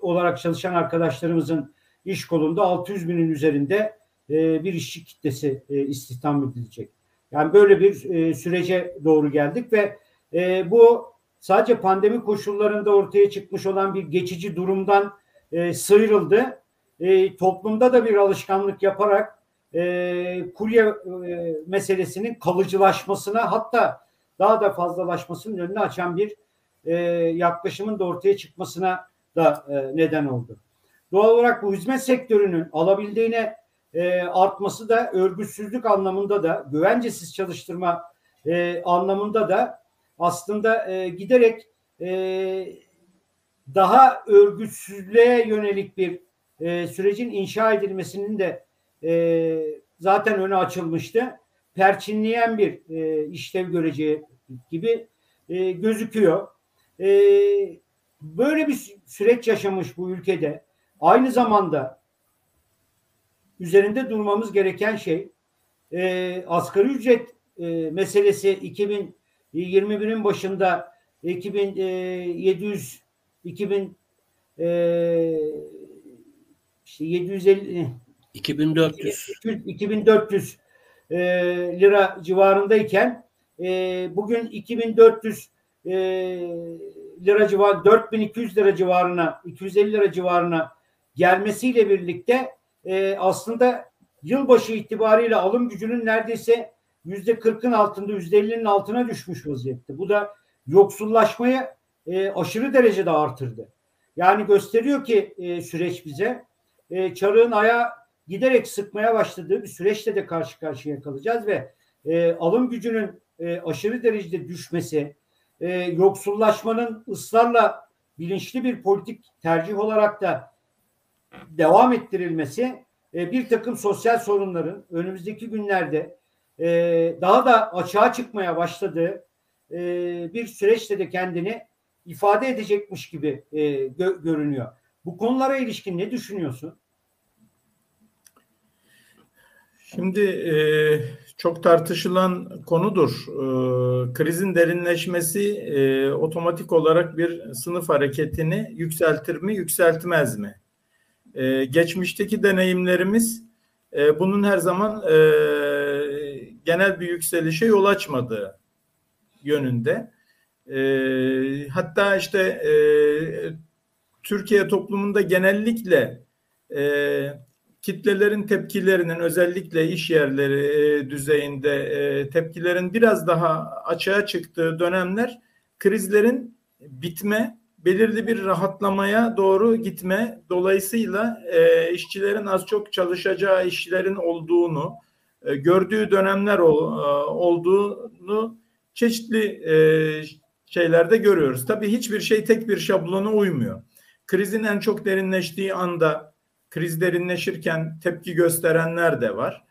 olarak çalışan arkadaşlarımızın iş kolunda 600 binin üzerinde e, bir işçi kitlesi e, istihdam edilecek. Yani böyle bir e, sürece doğru geldik ve e, bu sadece pandemi koşullarında ortaya çıkmış olan bir geçici durumdan e, sıyrıldı. E, toplumda da bir alışkanlık yaparak e, kurye e, meselesinin kalıcılaşmasına hatta daha da fazlalaşmasının önünü açan bir e, yaklaşımın da ortaya çıkmasına da e, neden oldu. Doğal olarak bu hizmet sektörünün alabildiğine e, artması da örgütsüzlük anlamında da güvencesiz çalıştırma e, anlamında da aslında e, giderek e, daha örgütsüzlüğe yönelik bir e, sürecin inşa edilmesinin de e, zaten önü açılmıştı. Perçinleyen bir e, işlev göreceği gibi e, gözüküyor. E, böyle bir süreç yaşamış bu ülkede. Aynı zamanda üzerinde durmamız gereken şey e, asgari ücret e, meselesi 2021'in başında 2700 2000 e, işte 750 2400 2400 e, lira civarındayken e, bugün 2400 e, lira civarı 4200 lira civarına 250 lira civarına gelmesiyle birlikte e, aslında yılbaşı itibariyle alım gücünün neredeyse yüzde 40'ın altında yüzde 50'nin altına düşmüş vaziyette. Bu da yoksullaşmayı e, aşırı derecede artırdı. Yani gösteriyor ki e, süreç bize e, çarığın aya giderek sıkmaya başladığı bir süreçte de karşı karşıya kalacağız ve e, alım gücünün e, aşırı derecede düşmesi, e, yoksullaşmanın ısrarla bilinçli bir politik tercih olarak da devam ettirilmesi e, bir takım sosyal sorunların önümüzdeki günlerde e, daha da açığa çıkmaya başladığı e, bir süreçte de kendini ifade edecekmiş gibi e, gö- görünüyor. Bu konulara ilişkin ne düşünüyorsun? Şimdi e, çok tartışılan konudur. E, krizin derinleşmesi e, otomatik olarak bir sınıf hareketini yükseltir mi, yükseltmez mi? E, geçmişteki deneyimlerimiz e, bunun her zaman e, genel bir yükselişe yol açmadığı yönünde. E, hatta işte e, Türkiye toplumunda genellikle e, kitlelerin tepkilerinin özellikle iş yerleri e, düzeyinde e, tepkilerin biraz daha açığa çıktığı dönemler krizlerin bitme, belirli bir rahatlamaya doğru gitme dolayısıyla e, işçilerin az çok çalışacağı işlerin olduğunu e, gördüğü dönemler e, olduğunu çeşitli e, şeylerde görüyoruz. Tabii hiçbir şey tek bir şablona uymuyor. Krizin en çok derinleştiği anda kriz derinleşirken tepki gösterenler de var.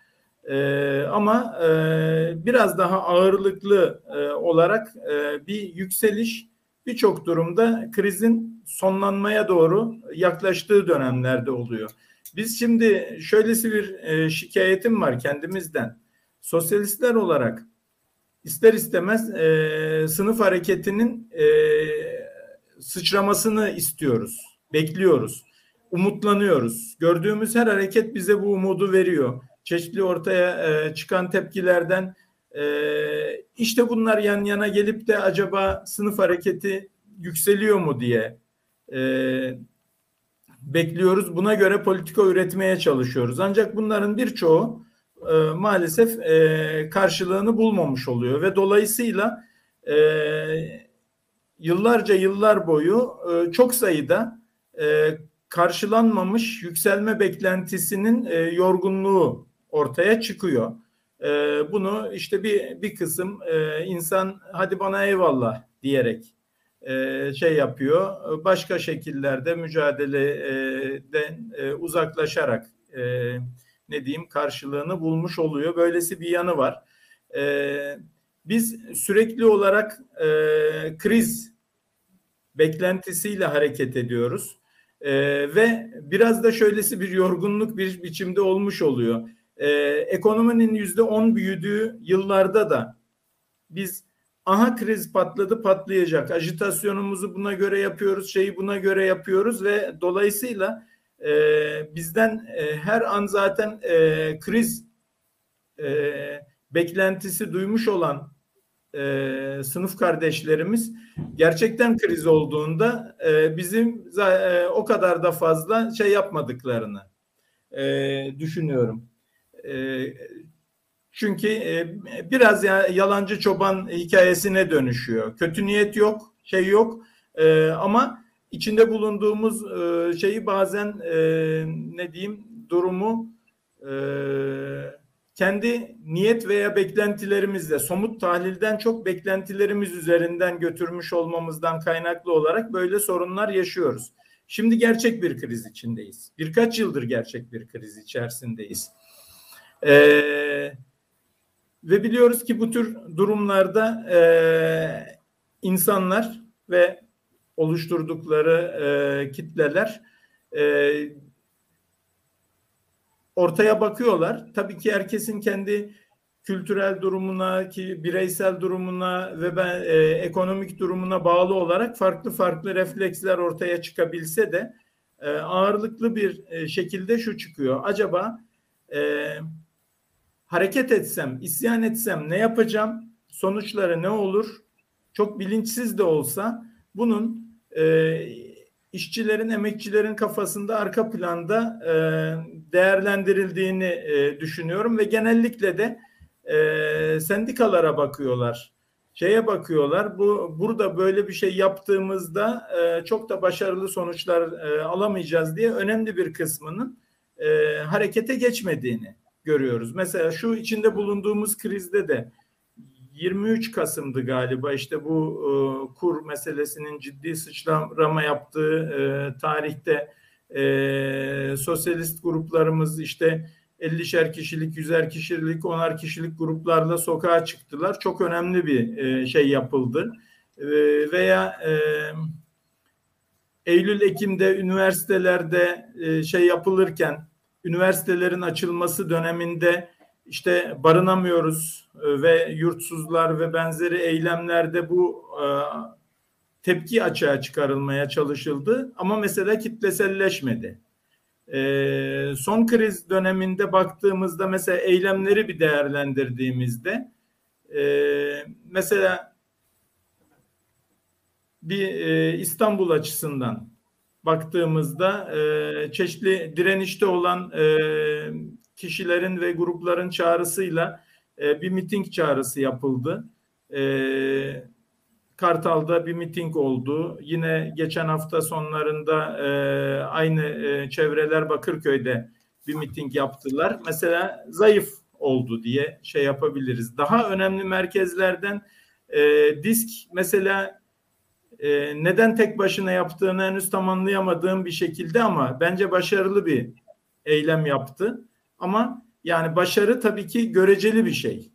Ee, ama e, biraz daha ağırlıklı e, olarak e, bir yükseliş birçok durumda krizin sonlanmaya doğru yaklaştığı dönemlerde oluyor. Biz şimdi şöylesi bir e, şikayetim var kendimizden. Sosyalistler olarak ister istemez e, sınıf hareketinin e, sıçramasını istiyoruz, bekliyoruz umutlanıyoruz. Gördüğümüz her hareket bize bu umudu veriyor. Çeşitli ortaya e, çıkan tepkilerden e, işte bunlar yan yana gelip de acaba sınıf hareketi yükseliyor mu diye e, bekliyoruz. Buna göre politika üretmeye çalışıyoruz. Ancak bunların birçoğu e, maalesef e, karşılığını bulmamış oluyor ve dolayısıyla e, yıllarca yıllar boyu e, çok sayıda e, karşılanmamış yükselme beklentisinin e, yorgunluğu ortaya çıkıyor. E, bunu işte bir bir kısım e, insan hadi bana eyvallah diyerek e, şey yapıyor. Başka şekillerde mücadeleden e, uzaklaşarak e, ne diyeyim karşılığını bulmuş oluyor. Böylesi bir yanı var. Biz sürekli olarak kriz beklentisiyle hareket ediyoruz. E, ve biraz da şöylesi bir yorgunluk bir biçimde olmuş oluyor. E, ekonominin yüzde on büyüdüğü yıllarda da biz aha kriz patladı patlayacak ajitasyonumuzu buna göre yapıyoruz şeyi buna göre yapıyoruz ve dolayısıyla e, bizden e, her an zaten e, kriz e, beklentisi duymuş olan e, sınıf kardeşlerimiz gerçekten kriz olduğunda e, bizim e, o kadar da fazla şey yapmadıklarını e, düşünüyorum. E, çünkü e, biraz ya, yalancı çoban hikayesine dönüşüyor. Kötü niyet yok, şey yok e, ama içinde bulunduğumuz e, şeyi bazen ne diyeyim durumu kendi niyet veya beklentilerimizle somut tahlilden çok beklentilerimiz üzerinden götürmüş olmamızdan kaynaklı olarak böyle sorunlar yaşıyoruz. Şimdi gerçek bir kriz içindeyiz. Birkaç yıldır gerçek bir kriz içerisindeyiz. Ee, ve biliyoruz ki bu tür durumlarda e, insanlar ve oluşturdukları e, kitleler e, ortaya bakıyorlar. Tabii ki herkesin kendi kültürel durumuna ki bireysel durumuna ve ben e, ekonomik durumuna bağlı olarak farklı farklı refleksler ortaya çıkabilse de e, ağırlıklı bir e, şekilde şu çıkıyor. Acaba e, hareket etsem, isyan etsem ne yapacağım? Sonuçları ne olur? Çok bilinçsiz de olsa bunun e, işçilerin, emekçilerin kafasında arka planda e, değerlendirildiğini e, düşünüyorum ve genellikle de e, sendikalara bakıyorlar. Şeye bakıyorlar. Bu burada böyle bir şey yaptığımızda e, çok da başarılı sonuçlar e, alamayacağız diye önemli bir kısmının e, harekete geçmediğini görüyoruz. Mesela şu içinde bulunduğumuz krizde de 23 Kasım'dı galiba işte bu e, kur meselesinin ciddi sıçrama yaptığı e, tarihte e, sosyalist gruplarımız işte 50'şer kişilik, 100'er kişilik, 10'ar kişilik gruplarla sokağa çıktılar. Çok önemli bir e, şey yapıldı. E, veya e, Eylül-Ekim'de üniversitelerde e, şey yapılırken, üniversitelerin açılması döneminde işte barınamıyoruz e, ve yurtsuzlar ve benzeri eylemlerde bu e, tepki açığa çıkarılmaya çalışıldı ama mesela kitleselleşmedi. E, son kriz döneminde baktığımızda mesela eylemleri bir değerlendirdiğimizde mesela bir İstanbul açısından baktığımızda çeşitli direnişte olan kişilerin ve grupların çağrısıyla e, bir miting çağrısı yapıldı. E, Kartal'da bir miting oldu. Yine geçen hafta sonlarında e, aynı e, çevreler Bakırköy'de bir miting yaptılar. Mesela zayıf oldu diye şey yapabiliriz. Daha önemli merkezlerden e, disk mesela e, neden tek başına yaptığını henüz tam anlayamadığım bir şekilde ama bence başarılı bir eylem yaptı. Ama yani başarı tabii ki göreceli bir şey.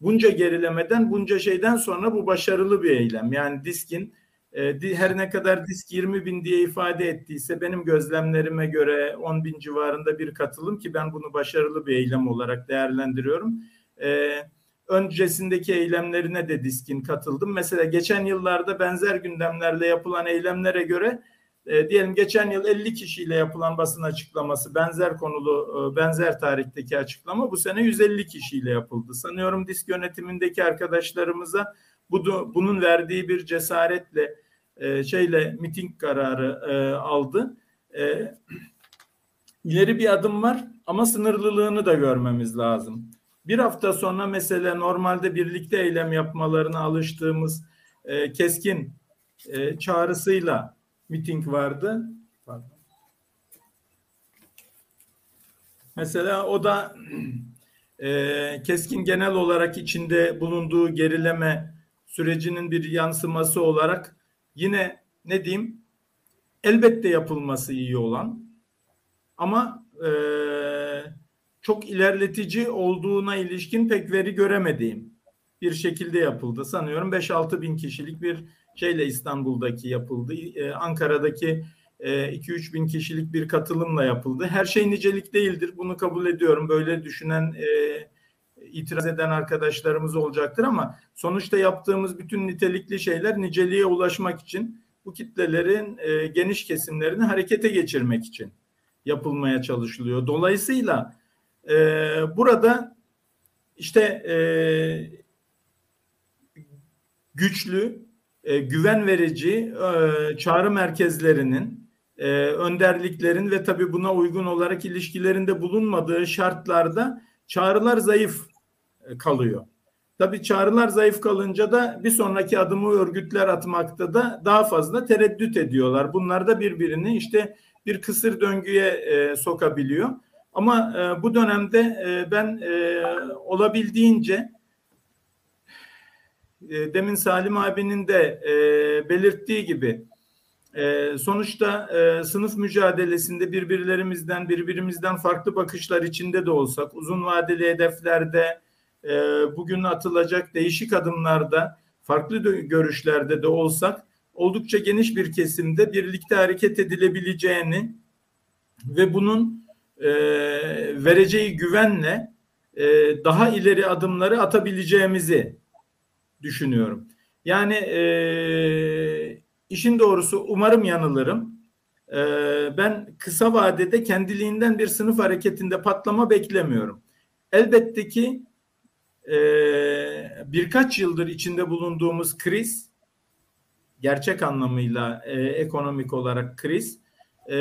Bunca gerilemeden, bunca şeyden sonra bu başarılı bir eylem. Yani diskin e, her ne kadar disk 20 bin diye ifade ettiyse benim gözlemlerime göre 10 bin civarında bir katılım ki ben bunu başarılı bir eylem olarak değerlendiriyorum. E, öncesindeki eylemlerine de diskin katıldım. Mesela geçen yıllarda benzer gündemlerle yapılan eylemlere göre e, diyelim geçen yıl 50 kişiyle yapılan basın açıklaması benzer konulu e, benzer tarihteki açıklama bu sene 150 kişiyle yapıldı. Sanıyorum disk yönetimindeki arkadaşlarımıza bu bunun verdiği bir cesaretle e, şeyle miting kararı e, aldı. E, ileri bir adım var ama sınırlılığını da görmemiz lazım. Bir hafta sonra mesela normalde birlikte eylem yapmalarına alıştığımız e, keskin e, çağrısıyla miting vardı. Pardon. Mesela o da e, keskin genel olarak içinde bulunduğu gerileme sürecinin bir yansıması olarak yine ne diyeyim elbette yapılması iyi olan ama e, çok ilerletici olduğuna ilişkin pek veri göremediğim bir şekilde yapıldı. Sanıyorum 5-6 bin kişilik bir şeyle İstanbul'daki yapıldı. Ee, Ankara'daki 2-3 e, bin kişilik bir katılımla yapıldı. Her şey nicelik değildir. Bunu kabul ediyorum. Böyle düşünen e, itiraz eden arkadaşlarımız olacaktır ama sonuçta yaptığımız bütün nitelikli şeyler niceliğe ulaşmak için bu kitlelerin e, geniş kesimlerini harekete geçirmek için yapılmaya çalışılıyor. Dolayısıyla e, burada işte e, güçlü e, güven verici e, çağrı merkezlerinin e, önderliklerin ve tabii buna uygun olarak ilişkilerinde bulunmadığı şartlarda çağrılar zayıf e, kalıyor. Tabii çağrılar zayıf kalınca da bir sonraki adımı örgütler atmakta da daha fazla tereddüt ediyorlar. Bunlar da birbirini işte bir kısır döngüye e, sokabiliyor. Ama e, bu dönemde e, ben e, olabildiğince e, demin Salim abinin de e, belirttiği gibi e, sonuçta e, sınıf mücadelesinde birbirlerimizden birbirimizden farklı bakışlar içinde de olsak uzun vadeli hedeflerde e, bugün atılacak değişik adımlarda farklı görüşlerde de olsak oldukça geniş bir kesimde birlikte hareket edilebileceğini ve bunun e, vereceği güvenle e, daha ileri adımları atabileceğimizi düşünüyorum. Yani e, işin doğrusu umarım yanılırım. E, ben kısa vadede kendiliğinden bir sınıf hareketinde patlama beklemiyorum. Elbette ki e, birkaç yıldır içinde bulunduğumuz kriz gerçek anlamıyla e, ekonomik olarak kriz e,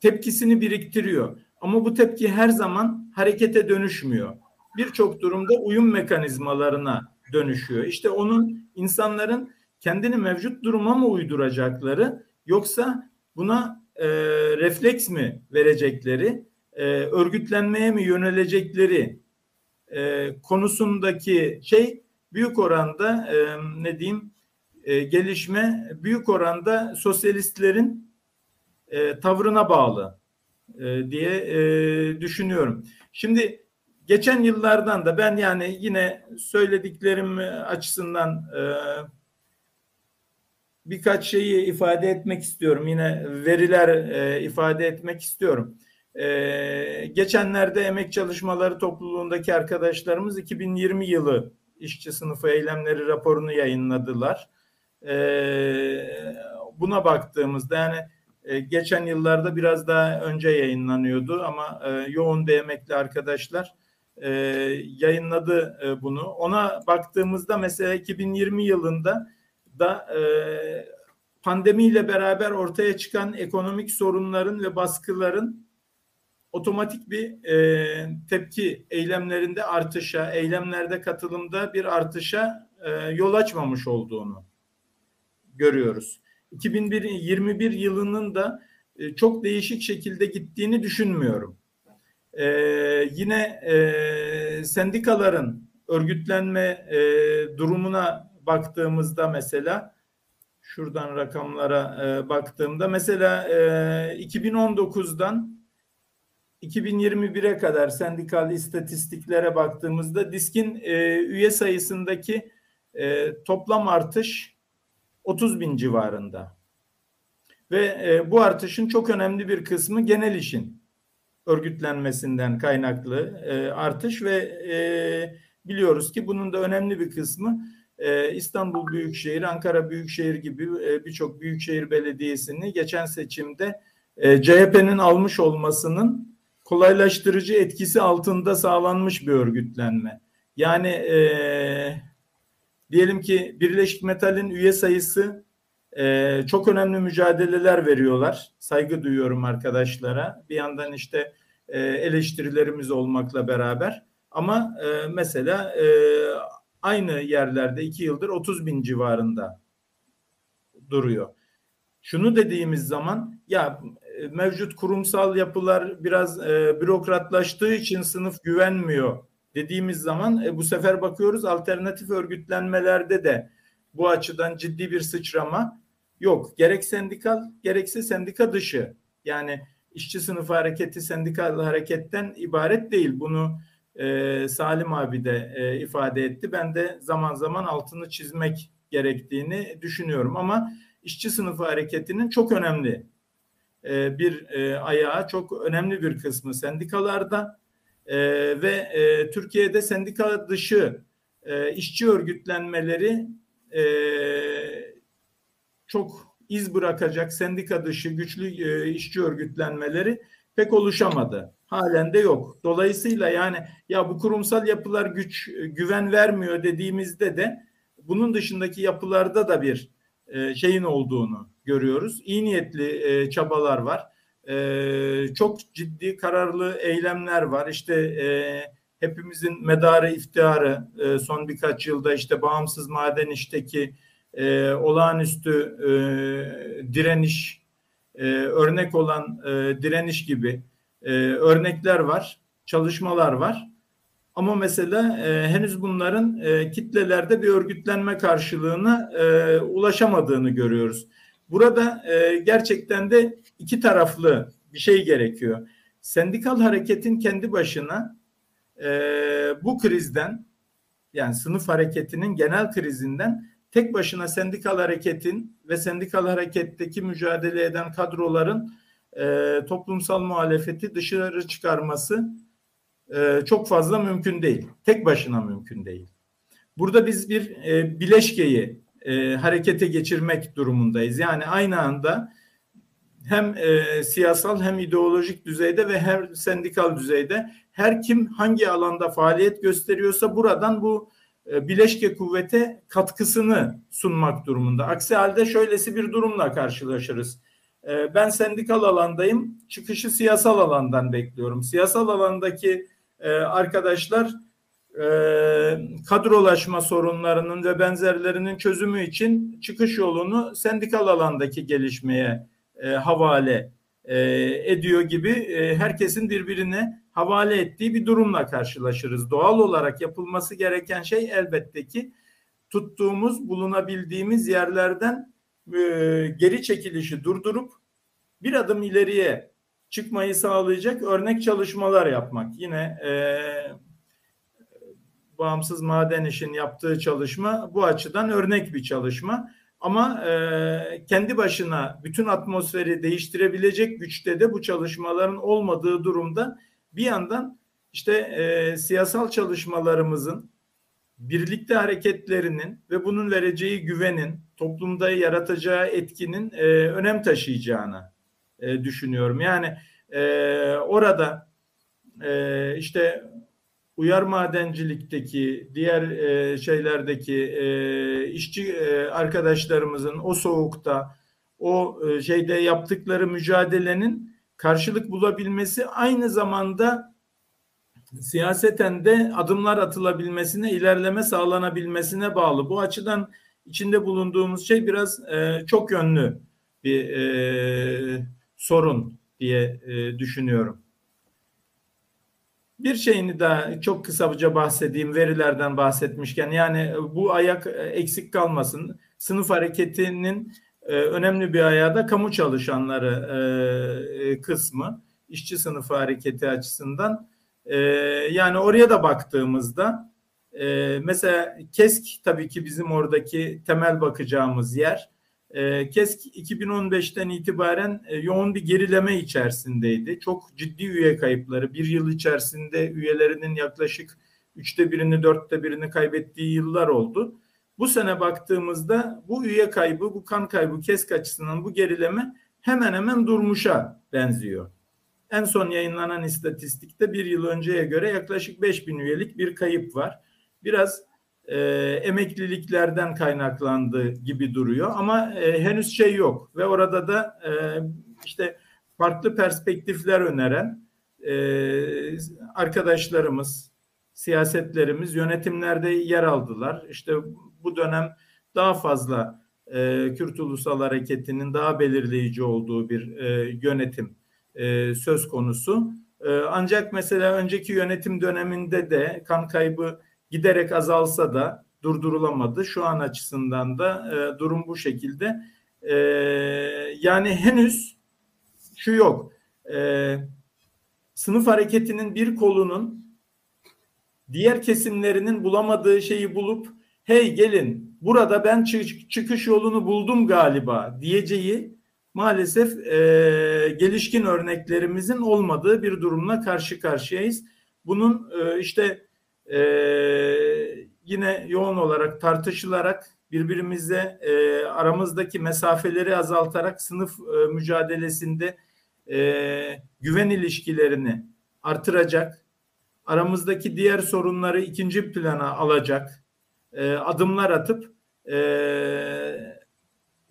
tepkisini biriktiriyor. Ama bu tepki her zaman harekete dönüşmüyor. Birçok durumda uyum mekanizmalarına dönüşüyor. İşte onun insanların kendini mevcut duruma mı uyduracakları yoksa buna e, refleks mi verecekleri, e, örgütlenmeye mi yönelecekleri e, konusundaki şey büyük oranda e, ne diyeyim e, gelişme büyük oranda sosyalistlerin e, tavrına bağlı e, diye e, düşünüyorum. Şimdi geçen yıllardan da ben yani yine söylediklerim açısından e, birkaç şeyi ifade etmek istiyorum. Yine veriler e, ifade etmek istiyorum. E, geçenlerde emek çalışmaları topluluğundaki arkadaşlarımız 2020 yılı işçi sınıfı eylemleri raporunu yayınladılar. E, buna baktığımızda yani e, geçen yıllarda biraz daha önce yayınlanıyordu ama e, yoğun bir emekli arkadaşlar e, yayınladı e, bunu. Ona baktığımızda mesela 2020 yılında da e, pandemiyle beraber ortaya çıkan ekonomik sorunların ve baskıların otomatik bir e, tepki eylemlerinde artışa, eylemlerde katılımda bir artışa e, yol açmamış olduğunu görüyoruz. 2021 yılının da e, çok değişik şekilde gittiğini düşünmüyorum. E, yine e, sendikaların örgütlenme durumuna baktığımızda mesela şuradan rakamlara baktığımda mesela e, 2019'dan 2021'e kadar sendikal istatistiklere baktığımızda diskin e, üye sayısındaki e, toplam artış 30 bin civarında. Ve e, bu artışın çok önemli bir kısmı genel işin örgütlenmesinden kaynaklı e, artış ve e, biliyoruz ki bunun da önemli bir kısmı e, İstanbul Büyükşehir, Ankara Büyükşehir gibi e, birçok büyükşehir belediyesini geçen seçimde e, CHP'nin almış olmasının kolaylaştırıcı etkisi altında sağlanmış bir örgütlenme. Yani e, diyelim ki Birleşik Metal'in üye sayısı e, çok önemli mücadeleler veriyorlar. Saygı duyuyorum arkadaşlara. Bir yandan işte e, eleştirilerimiz olmakla beraber. Ama e, mesela e, aynı yerlerde iki yıldır 30 bin civarında duruyor. Şunu dediğimiz zaman ya e, mevcut kurumsal yapılar biraz e, bürokratlaştığı için sınıf güvenmiyor dediğimiz zaman e, bu sefer bakıyoruz alternatif örgütlenmelerde de bu açıdan ciddi bir sıçrama yok. Gerek sendikal gerekse sendika dışı. Yani işçi sınıfı hareketi sendikal hareketten ibaret değil. Bunu e, Salim abi de e, ifade etti. Ben de zaman zaman altını çizmek gerektiğini düşünüyorum. Ama işçi sınıfı hareketinin çok önemli e, bir e, ayağı, çok önemli bir kısmı sendikalarda e, ve e, Türkiye'de sendika dışı e, işçi örgütlenmeleri e, çok iz bırakacak sendika dışı güçlü e, işçi örgütlenmeleri pek oluşamadı. Halen de yok. Dolayısıyla yani ya bu kurumsal yapılar güç güven vermiyor dediğimizde de bunun dışındaki yapılarda da bir e, şeyin olduğunu görüyoruz. İyi niyetli e, çabalar var. E, çok ciddi kararlı eylemler var. İşte e, hepimizin medarı iftiharı e, son birkaç yılda işte bağımsız maden işteki e, olağanüstü e, direniş e, örnek olan e, direniş gibi e, örnekler var, çalışmalar var. Ama mesela e, henüz bunların e, kitlelerde bir örgütlenme karşılığına e, ulaşamadığını görüyoruz. Burada e, gerçekten de iki taraflı bir şey gerekiyor. Sendikal hareketin kendi başına e, bu krizden yani sınıf hareketinin genel krizinden tek başına sendikal hareketin ve sendikal hareketteki mücadele eden kadroların e, toplumsal muhalefeti dışarı çıkarması e, çok fazla mümkün değil. Tek başına mümkün değil. Burada biz bir e, bileşkeyi e, harekete geçirmek durumundayız. Yani aynı anda hem e, siyasal hem ideolojik düzeyde ve her sendikal düzeyde her kim hangi alanda faaliyet gösteriyorsa buradan bu e, bileşke kuvvete katkısını sunmak durumunda. Aksi halde şöylesi bir durumla karşılaşırız. E, ben sendikal alandayım, çıkışı siyasal alandan bekliyorum. Siyasal alandaki e, arkadaşlar kadrolaşma sorunlarının ve benzerlerinin çözümü için çıkış yolunu sendikal alandaki gelişmeye havale ediyor gibi herkesin birbirine havale ettiği bir durumla karşılaşırız. Doğal olarak yapılması gereken şey elbette ki tuttuğumuz, bulunabildiğimiz yerlerden e, geri çekilişi durdurup bir adım ileriye çıkmayı sağlayacak örnek çalışmalar yapmak. Yine e, bağımsız maden işin yaptığı çalışma bu açıdan örnek bir çalışma. Ama e, kendi başına bütün atmosferi değiştirebilecek güçte de bu çalışmaların olmadığı durumda bir yandan işte e, siyasal çalışmalarımızın birlikte hareketlerinin ve bunun vereceği güvenin toplumda yaratacağı etkinin e, önem taşıyacağını e, düşünüyorum. Yani e, orada e, işte uyar madencilikteki diğer e, şeylerdeki e, işçi e, arkadaşlarımızın o soğukta o e, şeyde yaptıkları mücadelenin karşılık bulabilmesi aynı zamanda siyaseten de adımlar atılabilmesine, ilerleme sağlanabilmesine bağlı. Bu açıdan içinde bulunduğumuz şey biraz e, çok yönlü bir e, sorun diye e, düşünüyorum. Bir şeyini daha çok kısaca bahsedeyim verilerden bahsetmişken yani bu ayak eksik kalmasın. Sınıf hareketinin e, önemli bir ayağı da kamu çalışanları e, e, kısmı işçi sınıfı hareketi açısından e, yani oraya da baktığımızda e, mesela KESK tabii ki bizim oradaki temel bakacağımız yer. E, KESK 2015'ten itibaren yoğun bir gerileme içerisindeydi. Çok ciddi üye kayıpları. Bir yıl içerisinde üyelerinin yaklaşık üçte birini, dörtte birini kaybettiği yıllar oldu. Bu sene baktığımızda bu üye kaybı, bu kan kaybı KESK açısından bu gerileme hemen hemen durmuşa benziyor. En son yayınlanan istatistikte bir yıl önceye göre yaklaşık 5 bin üyelik bir kayıp var. Biraz e, emekliliklerden kaynaklandığı gibi duruyor ama e, henüz şey yok ve orada da e, işte farklı perspektifler öneren e, arkadaşlarımız, siyasetlerimiz yönetimlerde yer aldılar. İşte bu dönem daha fazla e, Kürt Ulusal Hareketi'nin daha belirleyici olduğu bir e, yönetim e, söz konusu. E, ancak mesela önceki yönetim döneminde de kan kaybı giderek azalsa da durdurulamadı. Şu an açısından da e, durum bu şekilde. E, yani henüz şu yok. E, sınıf hareketinin bir kolunun diğer kesimlerinin bulamadığı şeyi bulup hey gelin burada ben çıkış yolunu buldum galiba diyeceği maalesef e, gelişkin örneklerimizin olmadığı bir durumla karşı karşıyayız. Bunun e, işte e, yine yoğun olarak tartışılarak birbirimizle e, aramızdaki mesafeleri azaltarak sınıf e, mücadelesinde e, güven ilişkilerini artıracak, aramızdaki diğer sorunları ikinci plana alacak e, adımlar atıp e,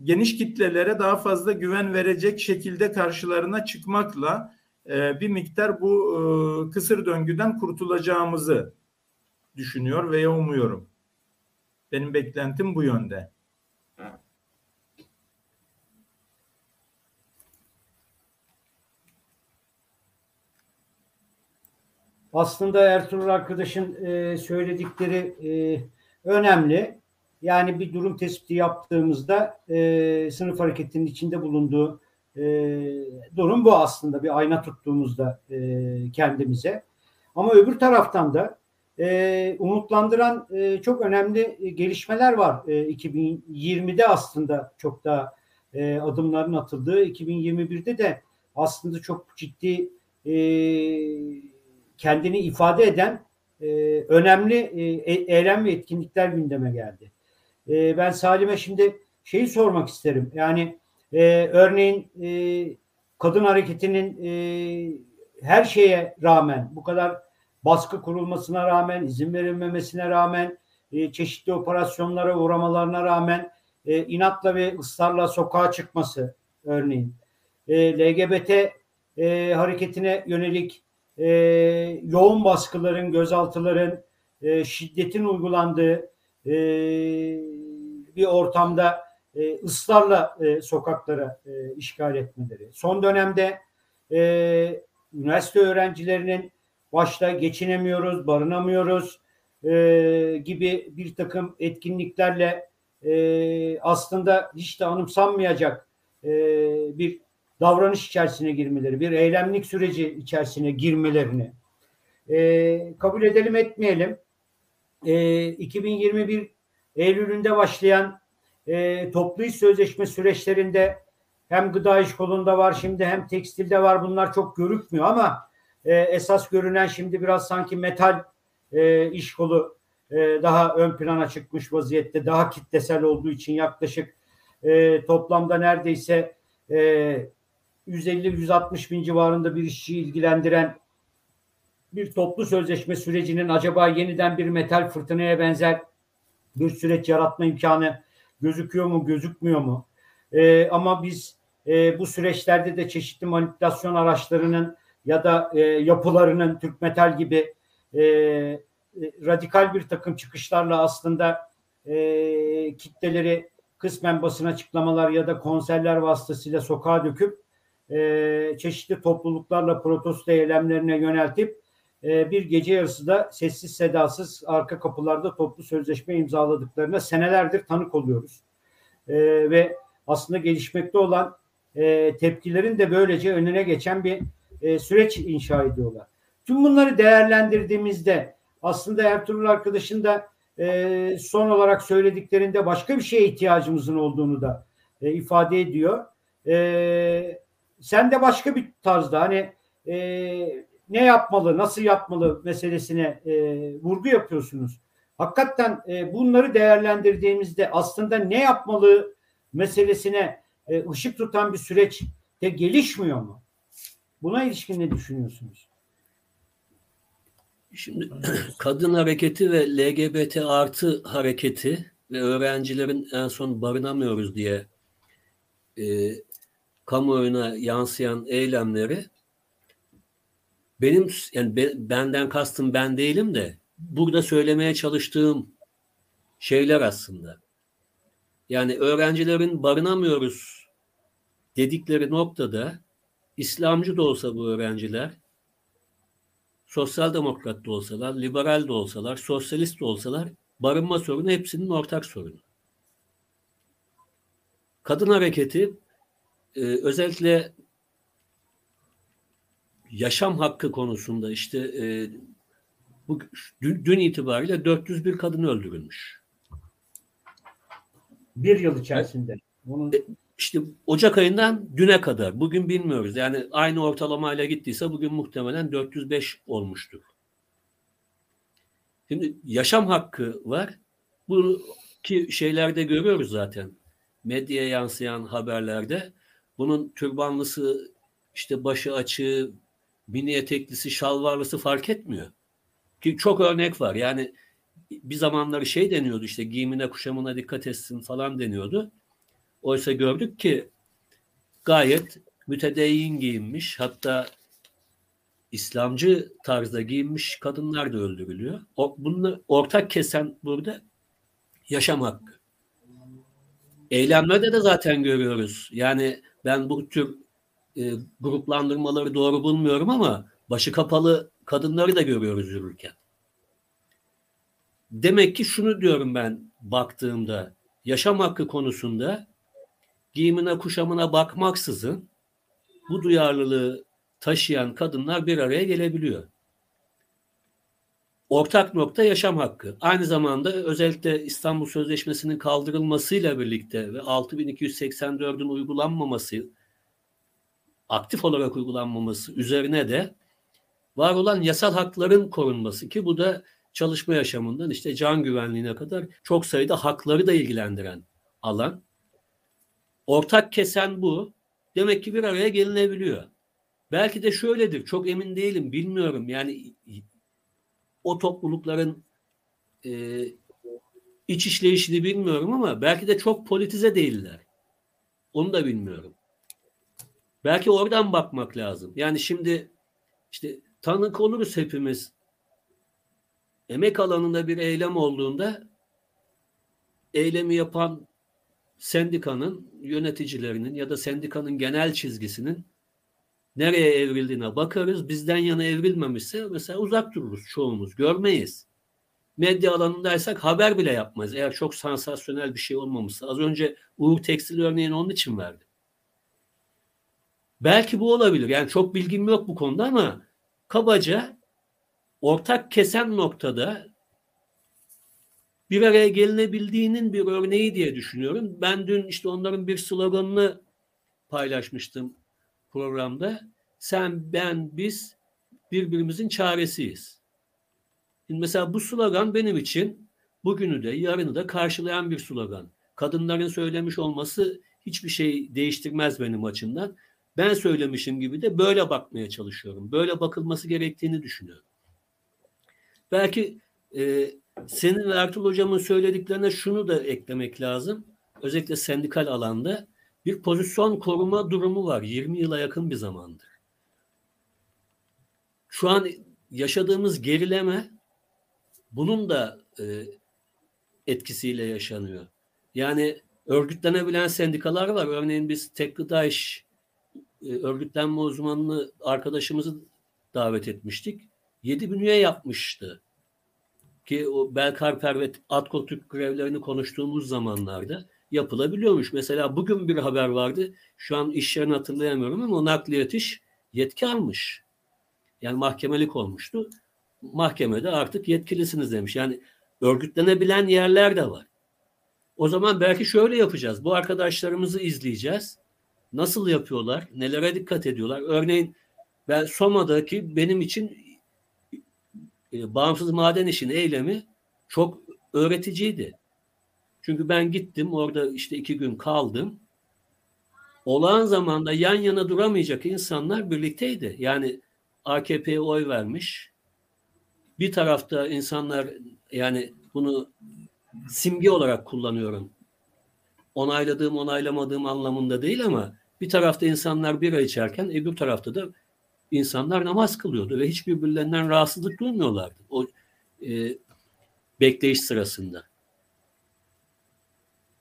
geniş kitlelere daha fazla güven verecek şekilde karşılarına çıkmakla e, bir miktar bu e, kısır döngüden kurtulacağımızı düşünüyor veya umuyorum. Benim beklentim bu yönde. Aslında Ertuğrul arkadaşın e, söyledikleri e, önemli. Yani bir durum tespiti yaptığımızda e, sınıf hareketinin içinde bulunduğu durum bu aslında bir ayna tuttuğumuzda kendimize. Ama öbür taraftan da e, umutlandıran e, çok önemli gelişmeler var. E, 2020'de aslında çok daha e, adımların atıldığı, 2021'de de aslında çok ciddi e, kendini ifade eden e, önemli e, e, eylem ve etkinlikler gündeme geldi. E, ben Salim'e şimdi şeyi sormak isterim. Yani e, örneğin e, kadın hareketinin e, her şeye rağmen bu kadar baskı kurulmasına rağmen izin verilmemesine rağmen e, çeşitli operasyonlara uğramalarına rağmen e, inatla ve ısrarla sokağa çıkması örneğin e, LGBT e, hareketine yönelik e, yoğun baskıların, gözaltıların, e, şiddetin uygulandığı e, bir ortamda e, ısrarla e, sokaklara e, işgal etmeleri. Son dönemde e, üniversite öğrencilerinin başta geçinemiyoruz, barınamıyoruz e, gibi bir takım etkinliklerle e, aslında hiç de anımsanmayacak e, bir davranış içerisine girmeleri, bir eylemlik süreci içerisine girmelerini e, kabul edelim etmeyelim. E, 2021 Eylül'ünde başlayan e, toplu iş sözleşme süreçlerinde hem gıda iş kolunda var şimdi hem tekstilde var bunlar çok görükmüyor ama e, esas görünen şimdi biraz sanki metal e, iş kolu e, daha ön plana çıkmış vaziyette daha kitlesel olduğu için yaklaşık e, toplamda neredeyse e, 150-160 bin civarında bir işçi ilgilendiren bir toplu sözleşme sürecinin acaba yeniden bir metal fırtınaya benzer bir süreç yaratma imkanı gözüküyor mu, gözükmüyor mu? E, ama biz e, bu süreçlerde de çeşitli manipülasyon araçlarının ya da e, yapılarının Türk Metal gibi e, e, radikal bir takım çıkışlarla aslında e, kitleleri kısmen basın açıklamalar ya da konserler vasıtasıyla sokağa döküp e, çeşitli topluluklarla protesto eylemlerine yöneltip e, bir gece yarısı da sessiz sedasız arka kapılarda toplu sözleşme imzaladıklarına senelerdir tanık oluyoruz. E, ve aslında gelişmekte olan e, tepkilerin de böylece önüne geçen bir e, süreç inşa ediyorlar. Tüm bunları değerlendirdiğimizde aslında Ertuğrul arkadaşın da e, son olarak söylediklerinde başka bir şeye ihtiyacımızın olduğunu da e, ifade ediyor. E, sen de başka bir tarzda hani e, ne yapmalı, nasıl yapmalı meselesine e, vurgu yapıyorsunuz. Hakikaten e, bunları değerlendirdiğimizde aslında ne yapmalı meselesine e, ışık tutan bir süreç de gelişmiyor mu? Buna ilişkin ne düşünüyorsunuz? Şimdi kadın hareketi ve LGBT artı hareketi ve öğrencilerin en son barınamıyoruz diye e, kamuoyuna yansıyan eylemleri benim yani be, benden kastım ben değilim de burada söylemeye çalıştığım şeyler aslında. Yani öğrencilerin barınamıyoruz dedikleri noktada İslamcı da olsa bu öğrenciler, sosyal demokrat da olsalar, liberal de olsalar, sosyalist de olsalar barınma sorunu hepsinin ortak sorunu. Kadın hareketi e, özellikle yaşam hakkı konusunda işte e, bu dün, dün itibariyle 401 kadın öldürülmüş. Bir yıl içerisinde. Bunun... E, işte Ocak ayından düne kadar. Bugün bilmiyoruz. Yani aynı ortalamayla gittiyse bugün muhtemelen 405 olmuştur. Şimdi yaşam hakkı var. Bu ki şeylerde görüyoruz zaten. Medyaya yansıyan haberlerde. Bunun türbanlısı, işte başı açığı, mini eteklisi, şalvarlısı fark etmiyor. Ki çok örnek var. Yani bir zamanları şey deniyordu işte giyimine kuşamına dikkat etsin falan deniyordu. Oysa gördük ki gayet mütedeyyin giyinmiş hatta İslamcı tarzda giyinmiş kadınlar da öldürülüyor. O, bunu ortak kesen burada yaşam hakkı. Eylemlerde de zaten görüyoruz. Yani ben bu tür e, gruplandırmaları doğru bulmuyorum ama başı kapalı kadınları da görüyoruz yürürken. Demek ki şunu diyorum ben baktığımda yaşam hakkı konusunda giyimine kuşamına bakmaksızın bu duyarlılığı taşıyan kadınlar bir araya gelebiliyor. Ortak nokta yaşam hakkı. Aynı zamanda özellikle İstanbul Sözleşmesi'nin kaldırılmasıyla birlikte ve 6284'ün uygulanmaması, aktif olarak uygulanmaması üzerine de var olan yasal hakların korunması ki bu da çalışma yaşamından işte can güvenliğine kadar çok sayıda hakları da ilgilendiren alan. Ortak kesen bu. Demek ki bir araya gelinebiliyor. Belki de şöyledir. Çok emin değilim. Bilmiyorum. Yani o toplulukların e, iç işleyişini bilmiyorum ama belki de çok politize değiller. Onu da bilmiyorum. Belki oradan bakmak lazım. Yani şimdi işte tanık oluruz hepimiz. Emek alanında bir eylem olduğunda eylemi yapan sendikanın yöneticilerinin ya da sendikanın genel çizgisinin nereye evrildiğine bakarız. Bizden yana evrilmemişse mesela uzak dururuz çoğumuz. Görmeyiz. Medya alanındaysak haber bile yapmayız. Eğer çok sansasyonel bir şey olmamışsa. Az önce Uğur Tekstil örneğini onun için verdim. Belki bu olabilir. Yani çok bilgim yok bu konuda ama kabaca ortak kesen noktada bir araya gelinebildiğinin bir örneği diye düşünüyorum. Ben dün işte onların bir sloganını paylaşmıştım programda. Sen, ben, biz birbirimizin çaresiyiz. Şimdi mesela bu slogan benim için bugünü de yarını da karşılayan bir slogan. Kadınların söylemiş olması hiçbir şey değiştirmez benim açımdan. Ben söylemişim gibi de böyle bakmaya çalışıyorum. Böyle bakılması gerektiğini düşünüyorum. Belki e, senin ve Ertuğrul Hocam'ın söylediklerine şunu da eklemek lazım. Özellikle sendikal alanda bir pozisyon koruma durumu var. 20 yıla yakın bir zamandır. Şu an yaşadığımız gerileme bunun da e, etkisiyle yaşanıyor. Yani örgütlenebilen sendikalar var. Örneğin biz Tekgıdaş e, örgütlenme uzmanını arkadaşımızı davet etmiştik. 7 bin üye yapmıştı. Ki o Belkarper ve Atko Türk grevlerini konuştuğumuz zamanlarda yapılabiliyormuş. Mesela bugün bir haber vardı. Şu an iş yerini hatırlayamıyorum ama nakliyat iş yetki almış. Yani mahkemelik olmuştu. Mahkemede artık yetkilisiniz demiş. Yani örgütlenebilen yerler de var. O zaman belki şöyle yapacağız. Bu arkadaşlarımızı izleyeceğiz. Nasıl yapıyorlar? Nelere dikkat ediyorlar? Örneğin ben Soma'daki benim için e, bağımsız maden işin eylemi çok öğreticiydi. Çünkü ben gittim orada işte iki gün kaldım. Olağan zamanda yan yana duramayacak insanlar birlikteydi. Yani AKP'ye oy vermiş. Bir tarafta insanlar yani bunu simge olarak kullanıyorum. Onayladığım onaylamadığım anlamında değil ama bir tarafta insanlar bira içerken öbür tarafta da insanlar namaz kılıyordu ve hiç birbirlerinden rahatsızlık duymuyorlardı o e, bekleyiş sırasında.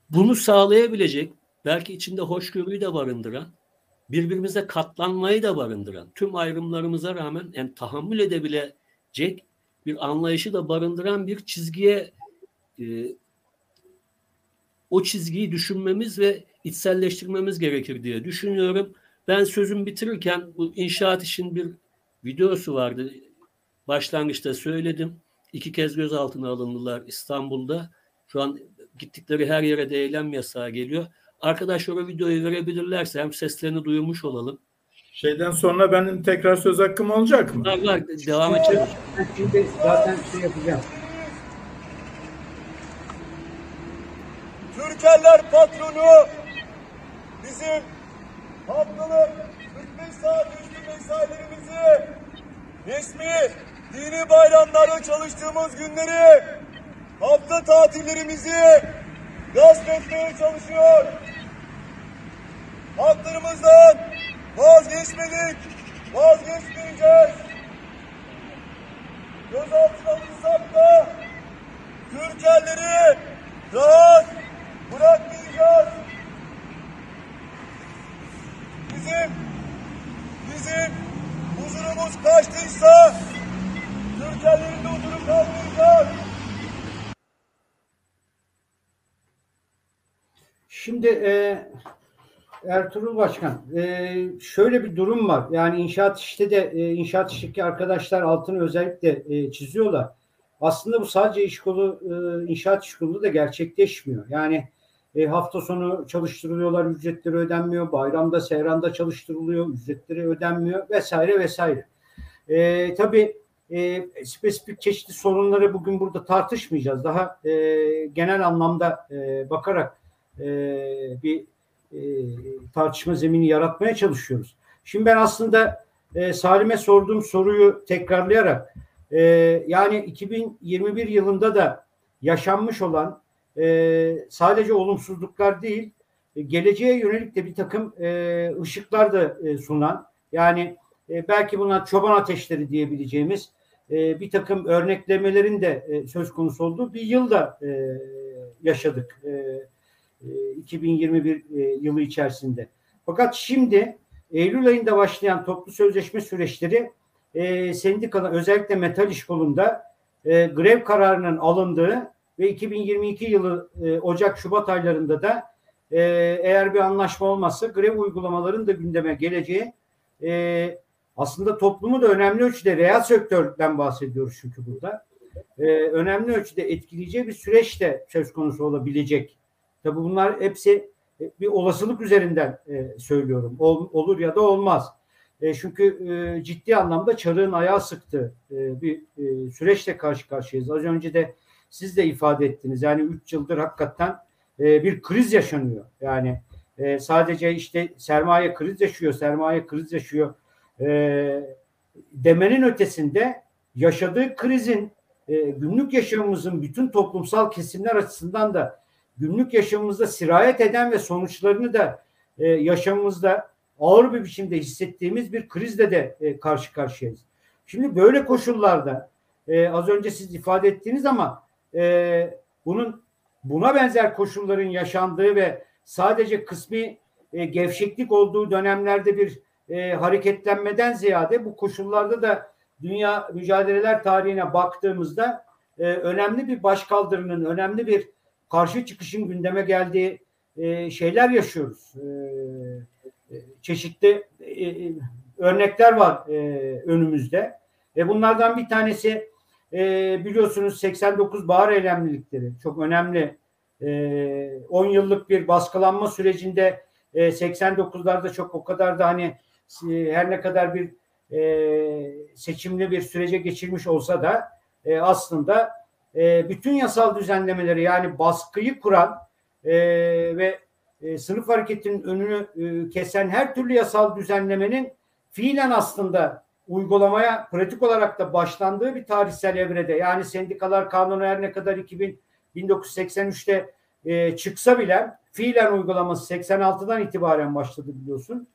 Bunu sağlayabilecek belki içinde hoşgörüyü de barındıran birbirimize katlanmayı da barındıran, tüm ayrımlarımıza rağmen yani tahammül edebilecek bir anlayışı da barındıran bir çizgiye e, o çizgiyi düşünmemiz ve içselleştirmemiz gerekir diye düşünüyorum. Ben sözüm bitirirken bu inşaat işin bir videosu vardı. Başlangıçta söyledim. İki kez gözaltına alındılar İstanbul'da. Şu an gittikleri her yere de eylem yasağı geliyor. Arkadaşlar videoyu verebilirlerse hem seslerini duymuş olalım. Şeyden sonra benim tekrar söz hakkım olacak mı? Var var devam edeceğim. Ben şimdi zaten şey yapacağım. Türkeller patronu bizim haftalık 45 saat üstü mesailerimizi resmi dini bayramlarda çalıştığımız günleri hafta tatillerimizi gasp etmeye çalışıyor. haklarımızdan vazgeçmedik, vazgeçmeyeceğiz. Gözaltına alınsak da Türkerleri rahat bırakmayacağız. Bizim, bizim huzurumuz kaçtıysa Türkerlerin de huzuru kalmayacak. Şimdi e, Ertuğrul Başkan, e, şöyle bir durum var. Yani inşaat işte de e, inşaat işindeki arkadaşlar altını özellikle e, çiziyorlar. Aslında bu sadece iş kolu e, inşaat iş kolu da gerçekleşmiyor. Yani e, hafta sonu çalıştırılıyorlar, ücretleri ödenmiyor. Bayramda, seyranda çalıştırılıyor, ücretleri ödenmiyor vesaire vesaire. E, tabii e, spesifik çeşitli sorunları bugün burada tartışmayacağız. Daha e, genel anlamda e, bakarak e, bir e, tartışma zemini yaratmaya çalışıyoruz. Şimdi ben aslında e, Salim'e sorduğum soruyu tekrarlayarak e, yani 2021 yılında da yaşanmış olan e, sadece olumsuzluklar değil e, geleceğe yönelik de bir takım e, ışıklar da e, sunan yani e, belki buna çoban ateşleri diyebileceğimiz e, bir takım örneklemelerin de e, söz konusu olduğu bir yılda e, yaşadık. E, 2021 e, yılı içerisinde. Fakat şimdi Eylül ayında başlayan toplu sözleşme süreçleri e, sendikalar özellikle metal iş kolunda e, grev kararının alındığı ve 2022 yılı e, Ocak-Şubat aylarında da e, eğer bir anlaşma olmazsa grev uygulamaların da gündeme geleceği e, aslında toplumu da önemli ölçüde reel sektörden bahsediyoruz çünkü burada. E, önemli ölçüde etkileyeceği bir süreç de söz konusu olabilecek Tabii bunlar hepsi e, bir olasılık üzerinden e, söylüyorum. Ol, olur ya da olmaz. E, çünkü e, ciddi anlamda çarığın ayağı sıktı e, bir e, süreçle karşı karşıyayız. Az önce de siz de ifade ettiniz. Yani 3 yıldır hakikaten e, bir kriz yaşanıyor. Yani e, sadece işte sermaye kriz yaşıyor, sermaye kriz yaşıyor e, demenin ötesinde yaşadığı krizin e, günlük yaşamımızın bütün toplumsal kesimler açısından da günlük yaşamımızda sirayet eden ve sonuçlarını da e, yaşamımızda ağır bir biçimde hissettiğimiz bir krizle de e, karşı karşıyayız. Şimdi böyle koşullarda e, az önce siz ifade ettiğiniz ama e, bunun buna benzer koşulların yaşandığı ve sadece kısmi e, gevşeklik olduğu dönemlerde bir e, hareketlenmeden ziyade bu koşullarda da dünya mücadeleler tarihine baktığımızda e, önemli bir başkaldırının, önemli bir karşı çıkışın gündeme geldiği e, şeyler yaşıyoruz. E, e, çeşitli e, e, örnekler var e, önümüzde. E, bunlardan bir tanesi e, biliyorsunuz 89 bahar eylemlilikleri çok önemli. E, 10 yıllık bir baskılanma sürecinde e, 89'larda çok o kadar da hani e, her ne kadar bir e, seçimli bir sürece geçirmiş olsa da e, aslında e, bütün yasal düzenlemeleri yani baskıyı kuran e, ve e, sınıf hareketinin önünü e, kesen her türlü yasal düzenlemenin fiilen aslında uygulamaya pratik olarak da başlandığı bir tarihsel evrede yani sendikalar kanunu her ne kadar 2000 1983'te e, çıksa bile fiilen uygulaması 86'dan itibaren başladı biliyorsun.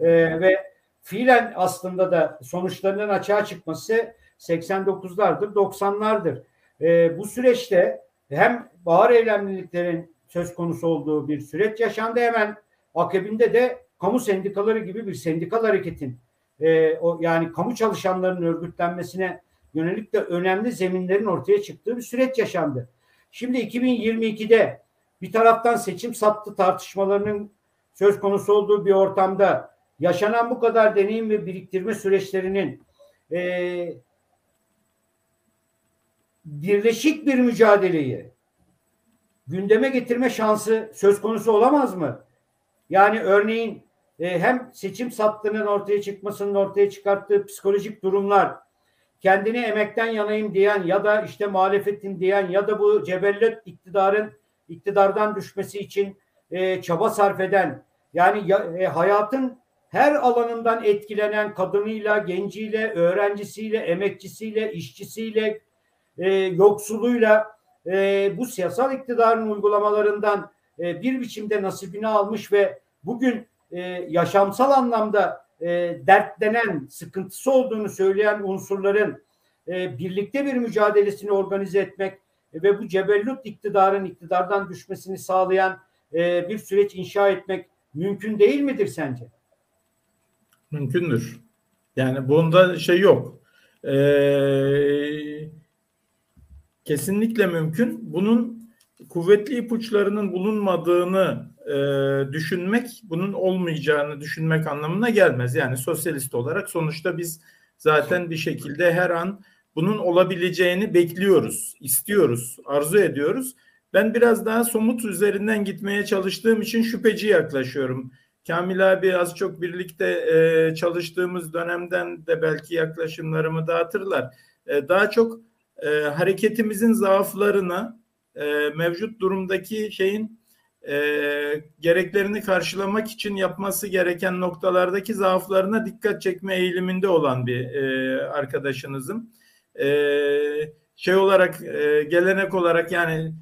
E, ve fiilen aslında da sonuçlarının açığa çıkması 89'lardır, 90'lardır. E, bu süreçte hem bahar eylemliliklerin söz konusu olduğu bir süreç yaşandı hemen akabinde de kamu sendikaları gibi bir sendikal hareketin e, o yani kamu çalışanlarının örgütlenmesine yönelik de önemli zeminlerin ortaya çıktığı bir süreç yaşandı. Şimdi 2022'de bir taraftan seçim sattı tartışmalarının söz konusu olduğu bir ortamda yaşanan bu kadar deneyim ve biriktirme süreçlerinin e, birleşik bir mücadeleyi gündeme getirme şansı söz konusu olamaz mı? Yani örneğin e, hem seçim sattığının ortaya çıkmasının ortaya çıkarttığı psikolojik durumlar, kendini emekten yanayım diyen ya da işte muhalefetin diyen ya da bu cebellet iktidarın iktidardan düşmesi için e, çaba sarf eden yani ya, e, hayatın her alanından etkilenen kadınıyla, genciyle, öğrencisiyle, emekçisiyle, işçisiyle, e, yoksuluyla e, bu siyasal iktidarın uygulamalarından e, bir biçimde nasibini almış ve bugün e, yaşamsal anlamda e, dertlenen, sıkıntısı olduğunu söyleyen unsurların e, birlikte bir mücadelesini organize etmek ve bu cebellut iktidarın iktidardan düşmesini sağlayan e, bir süreç inşa etmek mümkün değil midir sence? Mümkündür. Yani bunda şey yok. Ee, kesinlikle mümkün. Bunun kuvvetli ipuçlarının bulunmadığını e, düşünmek, bunun olmayacağını düşünmek anlamına gelmez. Yani sosyalist olarak sonuçta biz zaten bir şekilde her an bunun olabileceğini bekliyoruz, istiyoruz, arzu ediyoruz. Ben biraz daha somut üzerinden gitmeye çalıştığım için şüpheci yaklaşıyorum. Kamil abi az çok birlikte e, çalıştığımız dönemden de belki yaklaşımlarımı dağıtırlar. E, daha çok e, hareketimizin zaaflarına e, mevcut durumdaki şeyin e, gereklerini karşılamak için yapması gereken noktalardaki zaaflarına dikkat çekme eğiliminde olan bir e, arkadaşınızım. E, şey olarak e, gelenek olarak yani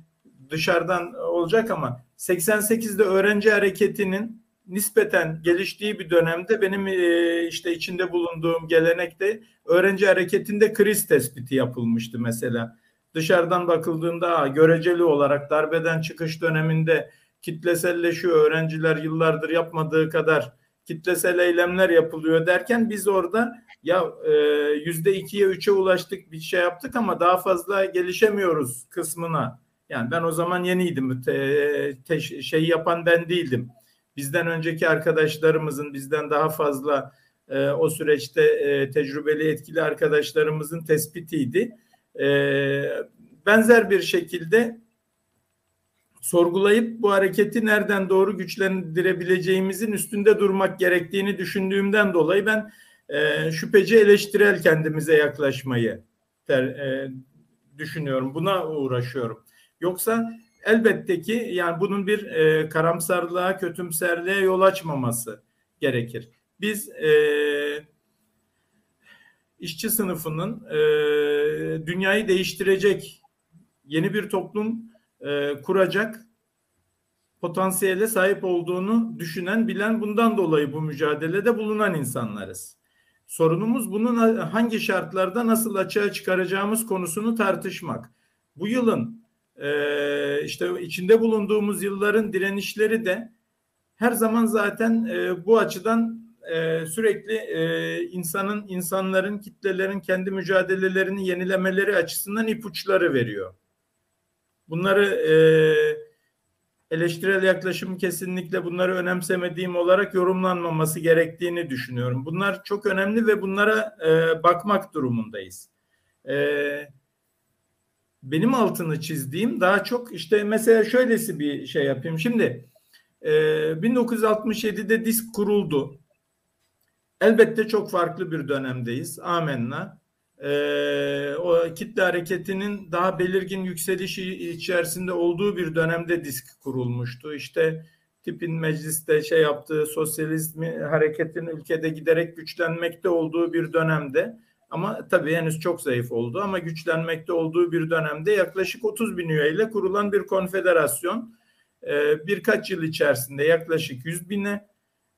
dışarıdan olacak ama 88'de öğrenci hareketinin nispeten geliştiği bir dönemde benim e, işte içinde bulunduğum gelenekte öğrenci hareketinde kriz tespiti yapılmıştı mesela. Dışarıdan bakıldığında göreceli olarak darbeden çıkış döneminde kitleselleşiyor öğrenciler yıllardır yapmadığı kadar kitlesel eylemler yapılıyor derken biz orada ya e, yüzde ikiye üçe ulaştık bir şey yaptık ama daha fazla gelişemiyoruz kısmına. Yani ben o zaman yeniydim. Te, te, şey yapan ben değildim bizden önceki arkadaşlarımızın bizden daha fazla e, o süreçte e, tecrübeli etkili arkadaşlarımızın tespitiydi. E, benzer bir şekilde sorgulayıp bu hareketi nereden doğru güçlendirebileceğimizin üstünde durmak gerektiğini düşündüğümden dolayı ben e, şüpheci eleştirel kendimize yaklaşmayı ter, e, düşünüyorum. Buna uğraşıyorum. Yoksa elbette ki yani bunun bir e, karamsarlığa, kötümserliğe yol açmaması gerekir. Biz e, işçi sınıfının e, dünyayı değiştirecek yeni bir toplum e, kuracak potansiyele sahip olduğunu düşünen, bilen bundan dolayı bu mücadelede bulunan insanlarız. Sorunumuz bunun hangi şartlarda nasıl açığa çıkaracağımız konusunu tartışmak. Bu yılın e, işte içinde bulunduğumuz yılların direnişleri de her zaman zaten e, bu açıdan e, sürekli e, insanın, insanların, kitlelerin kendi mücadelelerini yenilemeleri açısından ipuçları veriyor. Bunları e, eleştirel yaklaşım kesinlikle bunları önemsemediğim olarak yorumlanmaması gerektiğini düşünüyorum. Bunlar çok önemli ve bunlara e, bakmak durumundayız. E, benim altını çizdiğim daha çok işte mesela şöylesi bir şey yapayım. Şimdi e, 1967'de disk kuruldu. Elbette çok farklı bir dönemdeyiz. Amenna. E, o kitle hareketinin daha belirgin yükselişi içerisinde olduğu bir dönemde disk kurulmuştu. İşte tipin mecliste şey yaptığı sosyalizm hareketin ülkede giderek güçlenmekte olduğu bir dönemde ama tabii henüz çok zayıf oldu ama güçlenmekte olduğu bir dönemde yaklaşık 30 bin üyeyle kurulan bir konfederasyon e, birkaç yıl içerisinde yaklaşık 100 bine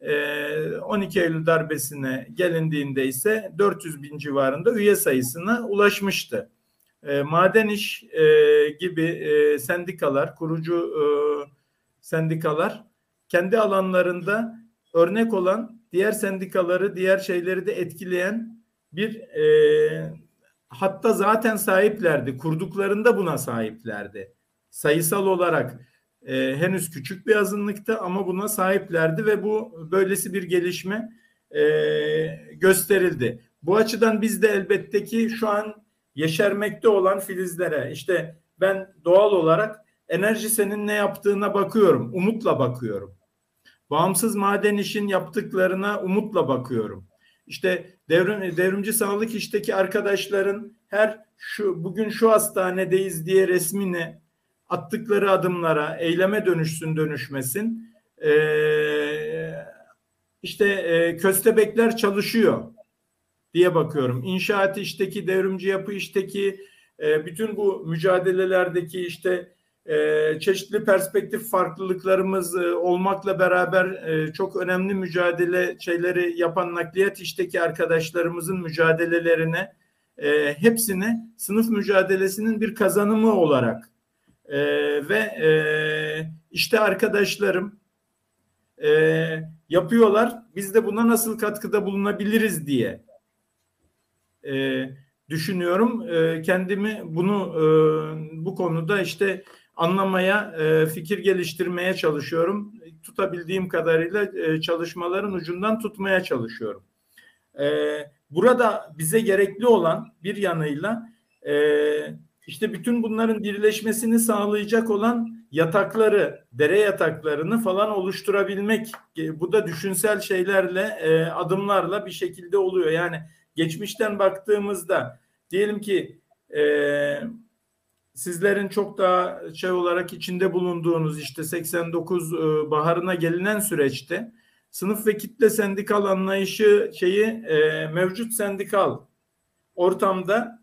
12 e, Eylül darbesine gelindiğinde ise 400 bin civarında üye sayısına ulaşmıştı. E, maden iş gibi sendikalar, kurucu sendikalar kendi alanlarında örnek olan diğer sendikaları, diğer şeyleri de etkileyen bir e, hatta zaten sahiplerdi. Kurduklarında buna sahiplerdi. Sayısal olarak e, henüz küçük bir azınlıkta ama buna sahiplerdi ve bu böylesi bir gelişme e, gösterildi. Bu açıdan biz de elbette ki şu an yeşermekte olan filizlere işte ben doğal olarak enerji senin ne yaptığına bakıyorum. Umutla bakıyorum. Bağımsız maden işin yaptıklarına umutla bakıyorum. İşte devrim, devrimci sağlık işteki arkadaşların her şu bugün şu hastanedeyiz diye resmini attıkları adımlara eyleme dönüşsün dönüşmesin. Ee, işte e, köstebekler çalışıyor diye bakıyorum. İnşaat işteki devrimci yapı işteki e, bütün bu mücadelelerdeki işte e, çeşitli perspektif farklılıklarımız e, olmakla beraber e, çok önemli mücadele şeyleri yapan nakliyat işteki arkadaşlarımızın mücadelelerine e, hepsini sınıf mücadelesinin bir kazanımı olarak e, ve e, işte arkadaşlarım e, yapıyorlar. Biz de buna nasıl katkıda bulunabiliriz diye e, düşünüyorum. E, kendimi bunu e, bu konuda işte anlamaya, e, fikir geliştirmeye çalışıyorum. Tutabildiğim kadarıyla e, çalışmaların ucundan tutmaya çalışıyorum. E, burada bize gerekli olan bir yanıyla e, işte bütün bunların birleşmesini sağlayacak olan yatakları, dere yataklarını falan oluşturabilmek. E, bu da düşünsel şeylerle, e, adımlarla bir şekilde oluyor. Yani geçmişten baktığımızda diyelim ki e, sizlerin çok daha şey olarak içinde bulunduğunuz işte 89 e, baharına gelinen süreçte sınıf ve kitle sendikal anlayışı şeyi mevcut sendikal ortamda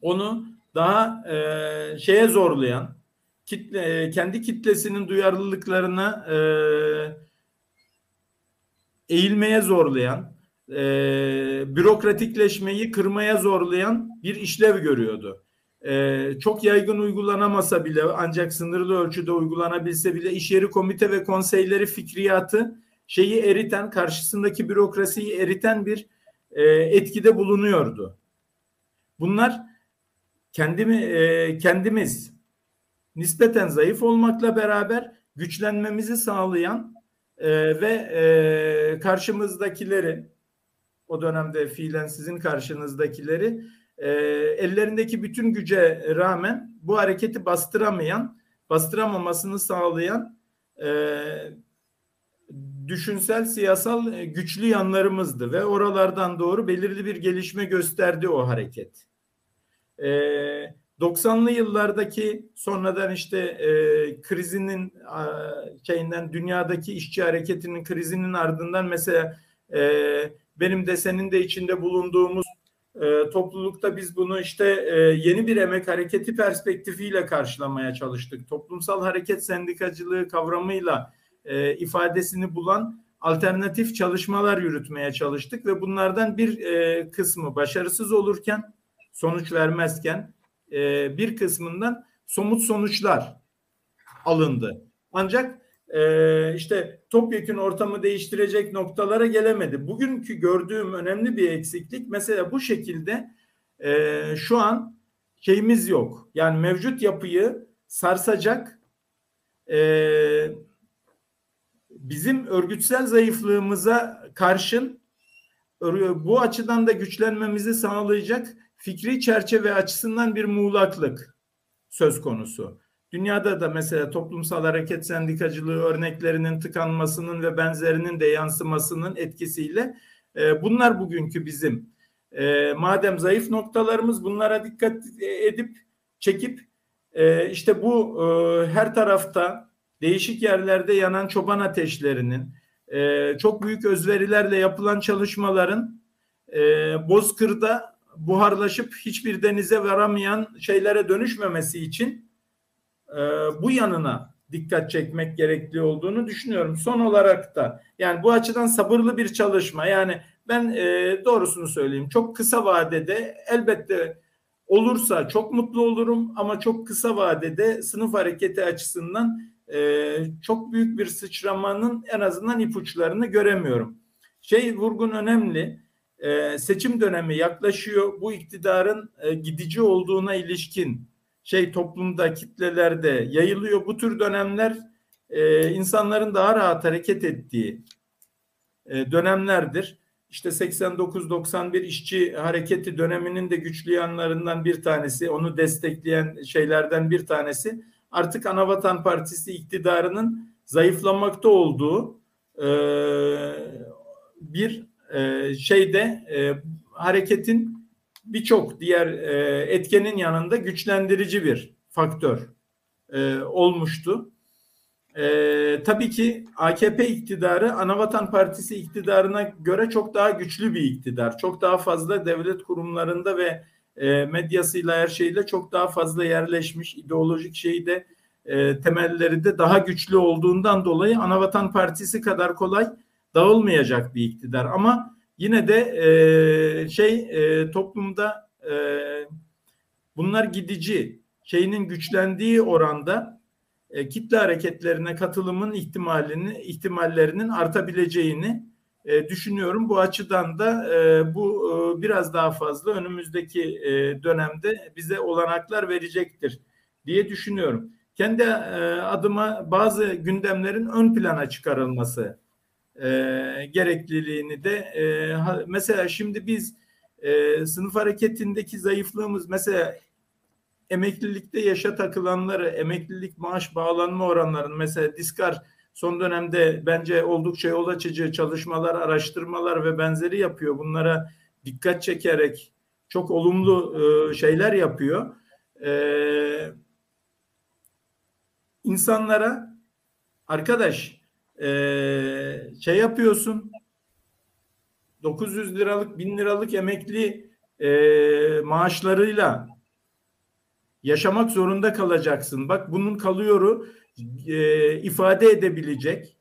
onu daha e, şeye zorlayan kitle e, kendi kitlesinin duyarlılıklarına e, eğilmeye zorlayan e, bürokratikleşmeyi kırmaya zorlayan bir işlev görüyordu e, çok yaygın uygulanamasa bile ancak sınırlı ölçüde uygulanabilse bile iş yeri komite ve konseyleri fikriyatı şeyi eriten karşısındaki bürokrasiyi eriten bir e, etkide bulunuyordu. Bunlar kendimi e, kendimiz nispeten zayıf olmakla beraber güçlenmemizi sağlayan e, ve e, karşımızdakileri o dönemde fiilen sizin karşınızdakileri e, ellerindeki bütün güce rağmen bu hareketi bastıramayan, bastıramamasını sağlayan e, düşünsel, siyasal e, güçlü yanlarımızdı ve oralardan doğru belirli bir gelişme gösterdi o hareket. E, 90'lı yıllardaki sonradan işte e, krizinin e, şeyinden dünyadaki işçi hareketinin krizinin ardından mesela e, benim de senin de içinde bulunduğumuz e, toplulukta biz bunu işte e, yeni bir emek hareketi perspektifiyle karşılamaya çalıştık. Toplumsal hareket sendikacılığı kavramıyla e, ifadesini bulan alternatif çalışmalar yürütmeye çalıştık ve bunlardan bir e, kısmı başarısız olurken sonuç vermezken e, bir kısmından somut sonuçlar alındı. Ancak e, işte topyekun ortamı değiştirecek noktalara gelemedi. Bugünkü gördüğüm önemli bir eksiklik mesela bu şekilde e, şu an şeyimiz yok. Yani mevcut yapıyı sarsacak e, bizim örgütsel zayıflığımıza karşın bu açıdan da güçlenmemizi sağlayacak fikri çerçeve açısından bir muğlaklık söz konusu. Dünyada da mesela toplumsal hareket sendikacılığı örneklerinin tıkanmasının ve benzerinin de yansımasının etkisiyle e, bunlar bugünkü bizim e, madem zayıf noktalarımız bunlara dikkat edip çekip e, işte bu e, her tarafta değişik yerlerde yanan çoban ateşlerinin e, çok büyük özverilerle yapılan çalışmaların e, bozkırda buharlaşıp hiçbir denize varamayan şeylere dönüşmemesi için e, bu yanına dikkat çekmek gerekli olduğunu düşünüyorum. Son olarak da yani bu açıdan sabırlı bir çalışma. Yani ben e, doğrusunu söyleyeyim. Çok kısa vadede elbette olursa çok mutlu olurum ama çok kısa vadede sınıf hareketi açısından e, çok büyük bir sıçramanın en azından ipuçlarını göremiyorum. Şey vurgun önemli. E, seçim dönemi yaklaşıyor. Bu iktidarın e, gidici olduğuna ilişkin şey toplumda kitlelerde yayılıyor. Bu tür dönemler e, insanların daha rahat hareket ettiği dönemlerdir. İşte 89-91 işçi hareketi döneminin de güçlü yanlarından bir tanesi, onu destekleyen şeylerden bir tanesi artık Anavatan Partisi iktidarının zayıflamakta olduğu bir e, şeyde e, hareketin birçok diğer e, etkenin yanında güçlendirici bir faktör e, olmuştu. E, tabii ki AKP iktidarı Anavatan Partisi iktidarına göre çok daha güçlü bir iktidar. Çok daha fazla devlet kurumlarında ve e, medyasıyla her şeyle çok daha fazla yerleşmiş ideolojik şeyi de e, temelleri de daha güçlü olduğundan dolayı Anavatan Partisi kadar kolay dağılmayacak bir iktidar. Ama yine de e, şey e, toplumda e, bunlar gidici şeyinin güçlendiği oranda e, kitle hareketlerine katılımın ihtimalini ihtimallerinin artabileceğini e, düşünüyorum. Bu açıdan da e, bu e, biraz daha fazla önümüzdeki e, dönemde bize olanaklar verecektir diye düşünüyorum. Kendi e, adıma bazı gündemlerin ön plana çıkarılması e, gerekliliğini de e, ha, mesela şimdi biz e, sınıf hareketindeki zayıflığımız mesela emeklilikte yaşa takılanları, emeklilik maaş bağlanma oranlarını mesela Diskar son dönemde bence oldukça yol açıcı çalışmalar, araştırmalar ve benzeri yapıyor. Bunlara dikkat çekerek çok olumlu e, şeyler yapıyor. E, insanlara arkadaş e, şey yapıyorsun 900 liralık 1000 liralık emekli e, maaşlarıyla yaşamak zorunda kalacaksın. Bak bunun kalıyoru e, ifade edebilecek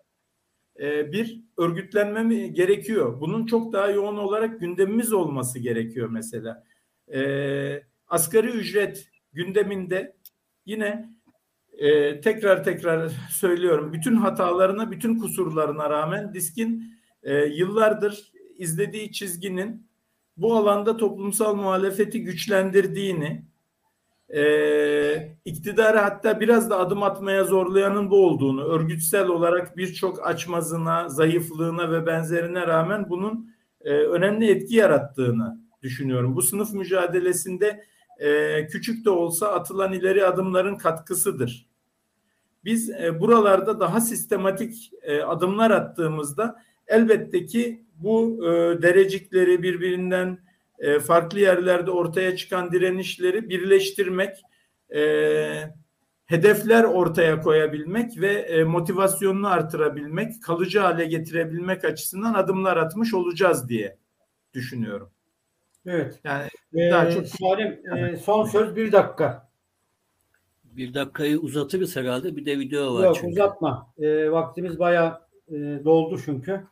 e, bir örgütlenme mi gerekiyor? Bunun çok daha yoğun olarak gündemimiz olması gerekiyor mesela. E, asgari ücret gündeminde yine e, tekrar tekrar söylüyorum bütün hatalarına, bütün kusurlarına rağmen Disk'in e, yıllardır izlediği çizginin bu alanda toplumsal muhalefeti güçlendirdiğini, e, iktidarı hatta biraz da adım atmaya zorlayanın bu olduğunu, örgütsel olarak birçok açmazına, zayıflığına ve benzerine rağmen bunun e, önemli etki yarattığını düşünüyorum. Bu sınıf mücadelesinde e, küçük de olsa atılan ileri adımların katkısıdır. Biz e, buralarda daha sistematik e, adımlar attığımızda elbette ki bu e, derecikleri birbirinden e, farklı yerlerde ortaya çıkan direnişleri birleştirmek, e, hedefler ortaya koyabilmek ve e, motivasyonunu artırabilmek, kalıcı hale getirebilmek açısından adımlar atmış olacağız diye düşünüyorum. Evet. Yani Ee, daha çok Salim, e, son söz bir dakika. Bir dakikayı uzatırız herhalde. Bir de video var Yok çünkü. uzatma. E, vaktimiz bayağı e, doldu çünkü.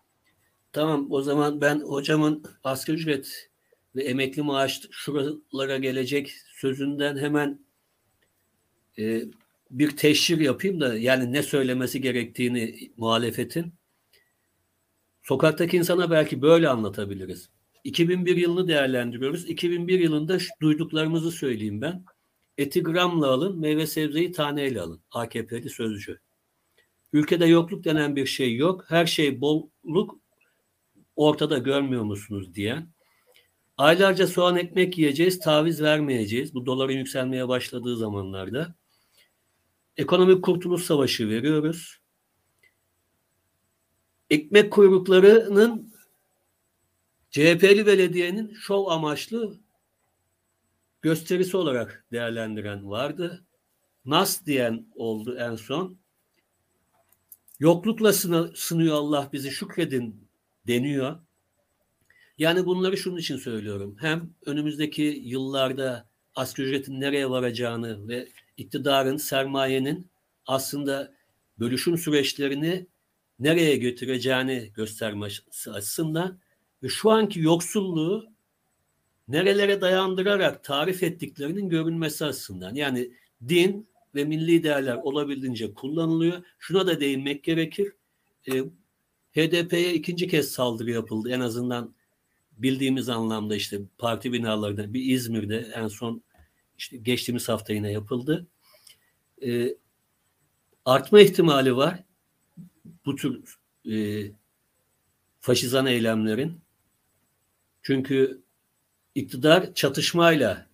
Tamam o zaman ben hocamın asgari ücret ve emekli maaş şuralara gelecek sözünden hemen e, bir teşhir yapayım da yani ne söylemesi gerektiğini muhalefetin. Sokaktaki insana belki böyle anlatabiliriz. 2001 yılını değerlendiriyoruz. 2001 yılında şu duyduklarımızı söyleyeyim ben. Eti gramla alın, meyve sebzeyi taneyle alın. AKP'li sözcü. Ülkede yokluk denen bir şey yok. Her şey bolluk ortada görmüyor musunuz diyen. Aylarca soğan ekmek yiyeceğiz, taviz vermeyeceğiz. Bu doların yükselmeye başladığı zamanlarda. Ekonomik kurtuluş savaşı veriyoruz. Ekmek kuyruklarının CHP'li belediyenin şov amaçlı gösterisi olarak değerlendiren vardı. Nas diyen oldu en son. Yoklukla sını- sınıyor Allah bizi şükredin deniyor. Yani bunları şunun için söylüyorum. Hem önümüzdeki yıllarda asgari ücretin nereye varacağını ve iktidarın, sermayenin aslında bölüşüm süreçlerini nereye götüreceğini göstermesi açısından ve şu anki yoksulluğu nerelere dayandırarak tarif ettiklerinin görünmesi açısından. Yani din ve milli değerler olabildiğince kullanılıyor. Şuna da değinmek gerekir. E, HDP'ye ikinci kez saldırı yapıldı. En azından bildiğimiz anlamda işte parti binalarında bir İzmir'de en son işte geçtiğimiz hafta yine yapıldı. E, artma ihtimali var bu tür e, faşizan eylemlerin. Çünkü iktidar çatışmayla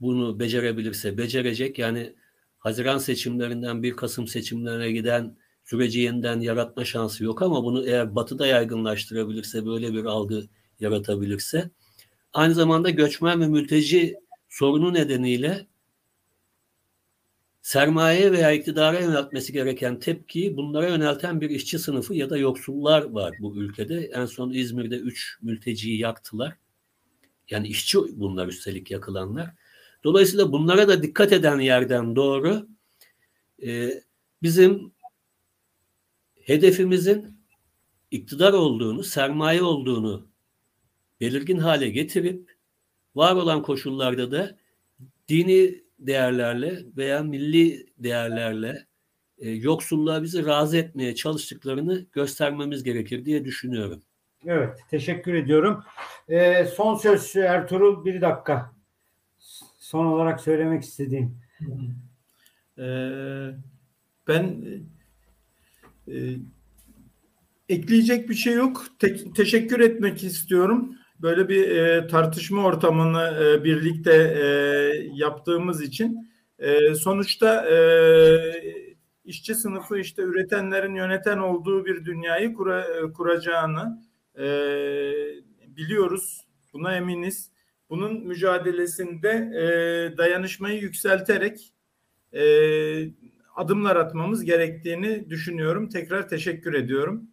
bunu becerebilirse becerecek. Yani Haziran seçimlerinden 1 Kasım seçimlerine giden süreci yeniden yaratma şansı yok ama bunu eğer batıda yaygınlaştırabilirse böyle bir algı yaratabilirse aynı zamanda göçmen ve mülteci sorunu nedeniyle sermaye veya iktidara yöneltmesi gereken tepkiyi bunlara yönelten bir işçi sınıfı ya da yoksullar var bu ülkede. En son İzmir'de 3 mülteciyi yaktılar. Yani işçi bunlar üstelik yakılanlar. Dolayısıyla bunlara da dikkat eden yerden doğru e, bizim hedefimizin iktidar olduğunu, sermaye olduğunu belirgin hale getirip var olan koşullarda da dini değerlerle veya milli değerlerle e, yoksulluğa bizi razı etmeye çalıştıklarını göstermemiz gerekir diye düşünüyorum. Evet, teşekkür ediyorum. Ee, son söz Ertuğrul bir dakika. Son olarak söylemek istediğim. Ee, ben e, ekleyecek bir şey yok. Te- teşekkür etmek istiyorum. Böyle bir e, tartışma ortamını e, birlikte e, yaptığımız için. E, sonuçta e, işçi sınıfı işte üretenlerin yöneten olduğu bir dünyayı kura, kuracağını e, biliyoruz. Buna eminiz. Bunun mücadelesinde e, dayanışmayı yükselterek e, adımlar atmamız gerektiğini düşünüyorum. Tekrar teşekkür ediyorum.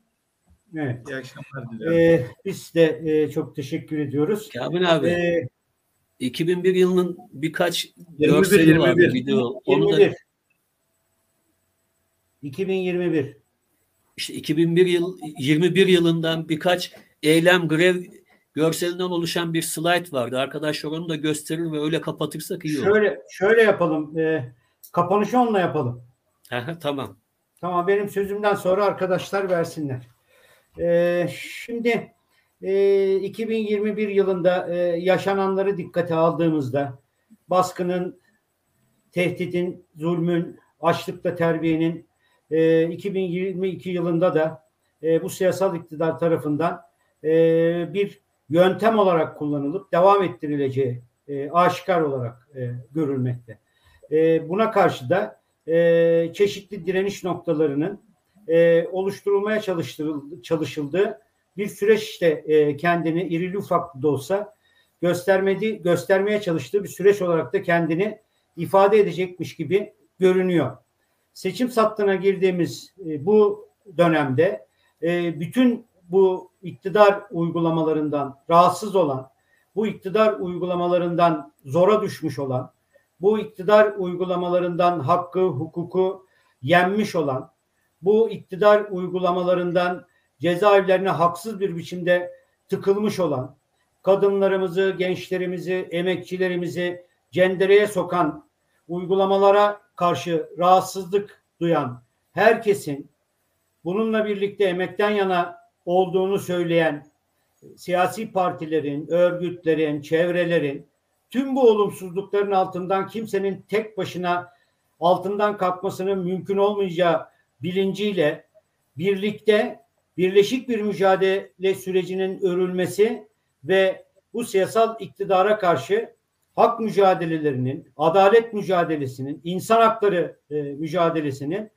Evet. İyi akşamlar diliyorum. Ee, biz de e, çok teşekkür ediyoruz. Kamil abi, Ee, 2001 yılının birkaç 21, görseli vardı 21. video. Onu da 21. 2021. işte 2001 yıl 21 yılından birkaç eylem grev görselinden oluşan bir slide vardı. Arkadaşlar onu da gösterir ve öyle kapatırsak iyi olur. Şöyle şöyle yapalım. E, kapanışı onunla yapalım. Tamam. Tamam benim sözümden sonra arkadaşlar versinler. Ee, şimdi e, 2021 yılında e, yaşananları dikkate aldığımızda baskının, tehditin, zulmün, açlıkla terbiyenin e, 2022 yılında da e, bu siyasal iktidar tarafından e, bir yöntem olarak kullanılıp devam ettirileceği e, aşikar olarak e, görülmekte. E, buna karşı da e, çeşitli direniş noktalarının e, oluşturulmaya çalıştırıldı, çalışıldığı bir süreç işte e, kendini irili ufaklı da olsa göstermedi, göstermeye çalıştığı bir süreç olarak da kendini ifade edecekmiş gibi görünüyor. Seçim sattığına girdiğimiz e, bu dönemde e, bütün bu iktidar uygulamalarından rahatsız olan, bu iktidar uygulamalarından zora düşmüş olan, bu iktidar uygulamalarından hakkı, hukuku yenmiş olan, bu iktidar uygulamalarından cezaevlerine haksız bir biçimde tıkılmış olan, kadınlarımızı, gençlerimizi, emekçilerimizi cendereye sokan uygulamalara karşı rahatsızlık duyan herkesin bununla birlikte emekten yana olduğunu söyleyen siyasi partilerin, örgütlerin, çevrelerin tüm bu olumsuzlukların altından kimsenin tek başına altından kalkmasının mümkün olmayacağı bilinciyle birlikte birleşik bir mücadele sürecinin örülmesi ve bu siyasal iktidara karşı hak mücadelelerinin, adalet mücadelesinin, insan hakları e, mücadelesinin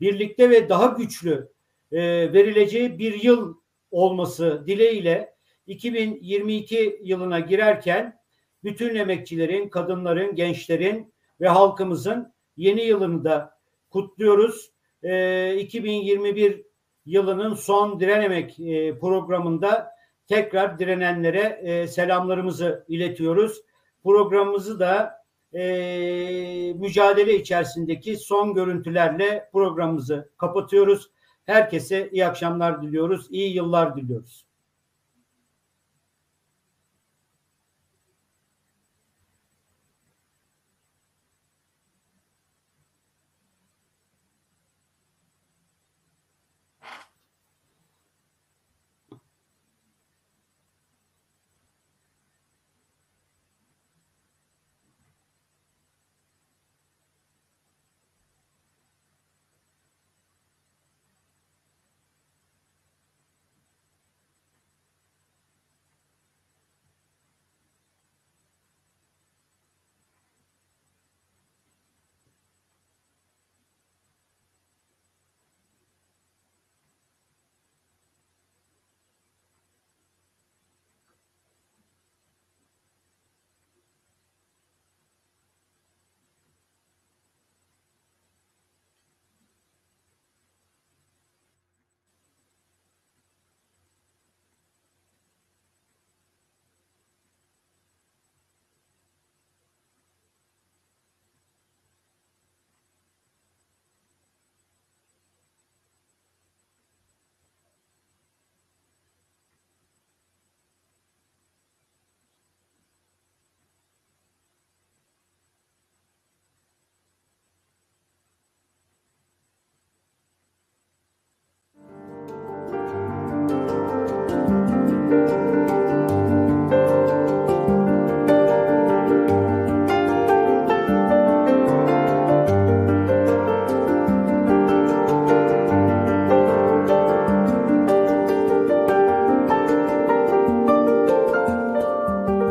birlikte ve daha güçlü e, verileceği bir yıl olması dileğiyle 2022 yılına girerken bütün emekçilerin, kadınların, gençlerin ve halkımızın yeni yılını da kutluyoruz. E, 2021 yılının son direnemek e, programında tekrar direnenlere e, selamlarımızı iletiyoruz. Programımızı da e, mücadele içerisindeki son görüntülerle programımızı kapatıyoruz. Herkese iyi akşamlar diliyoruz, iyi yıllar diliyoruz.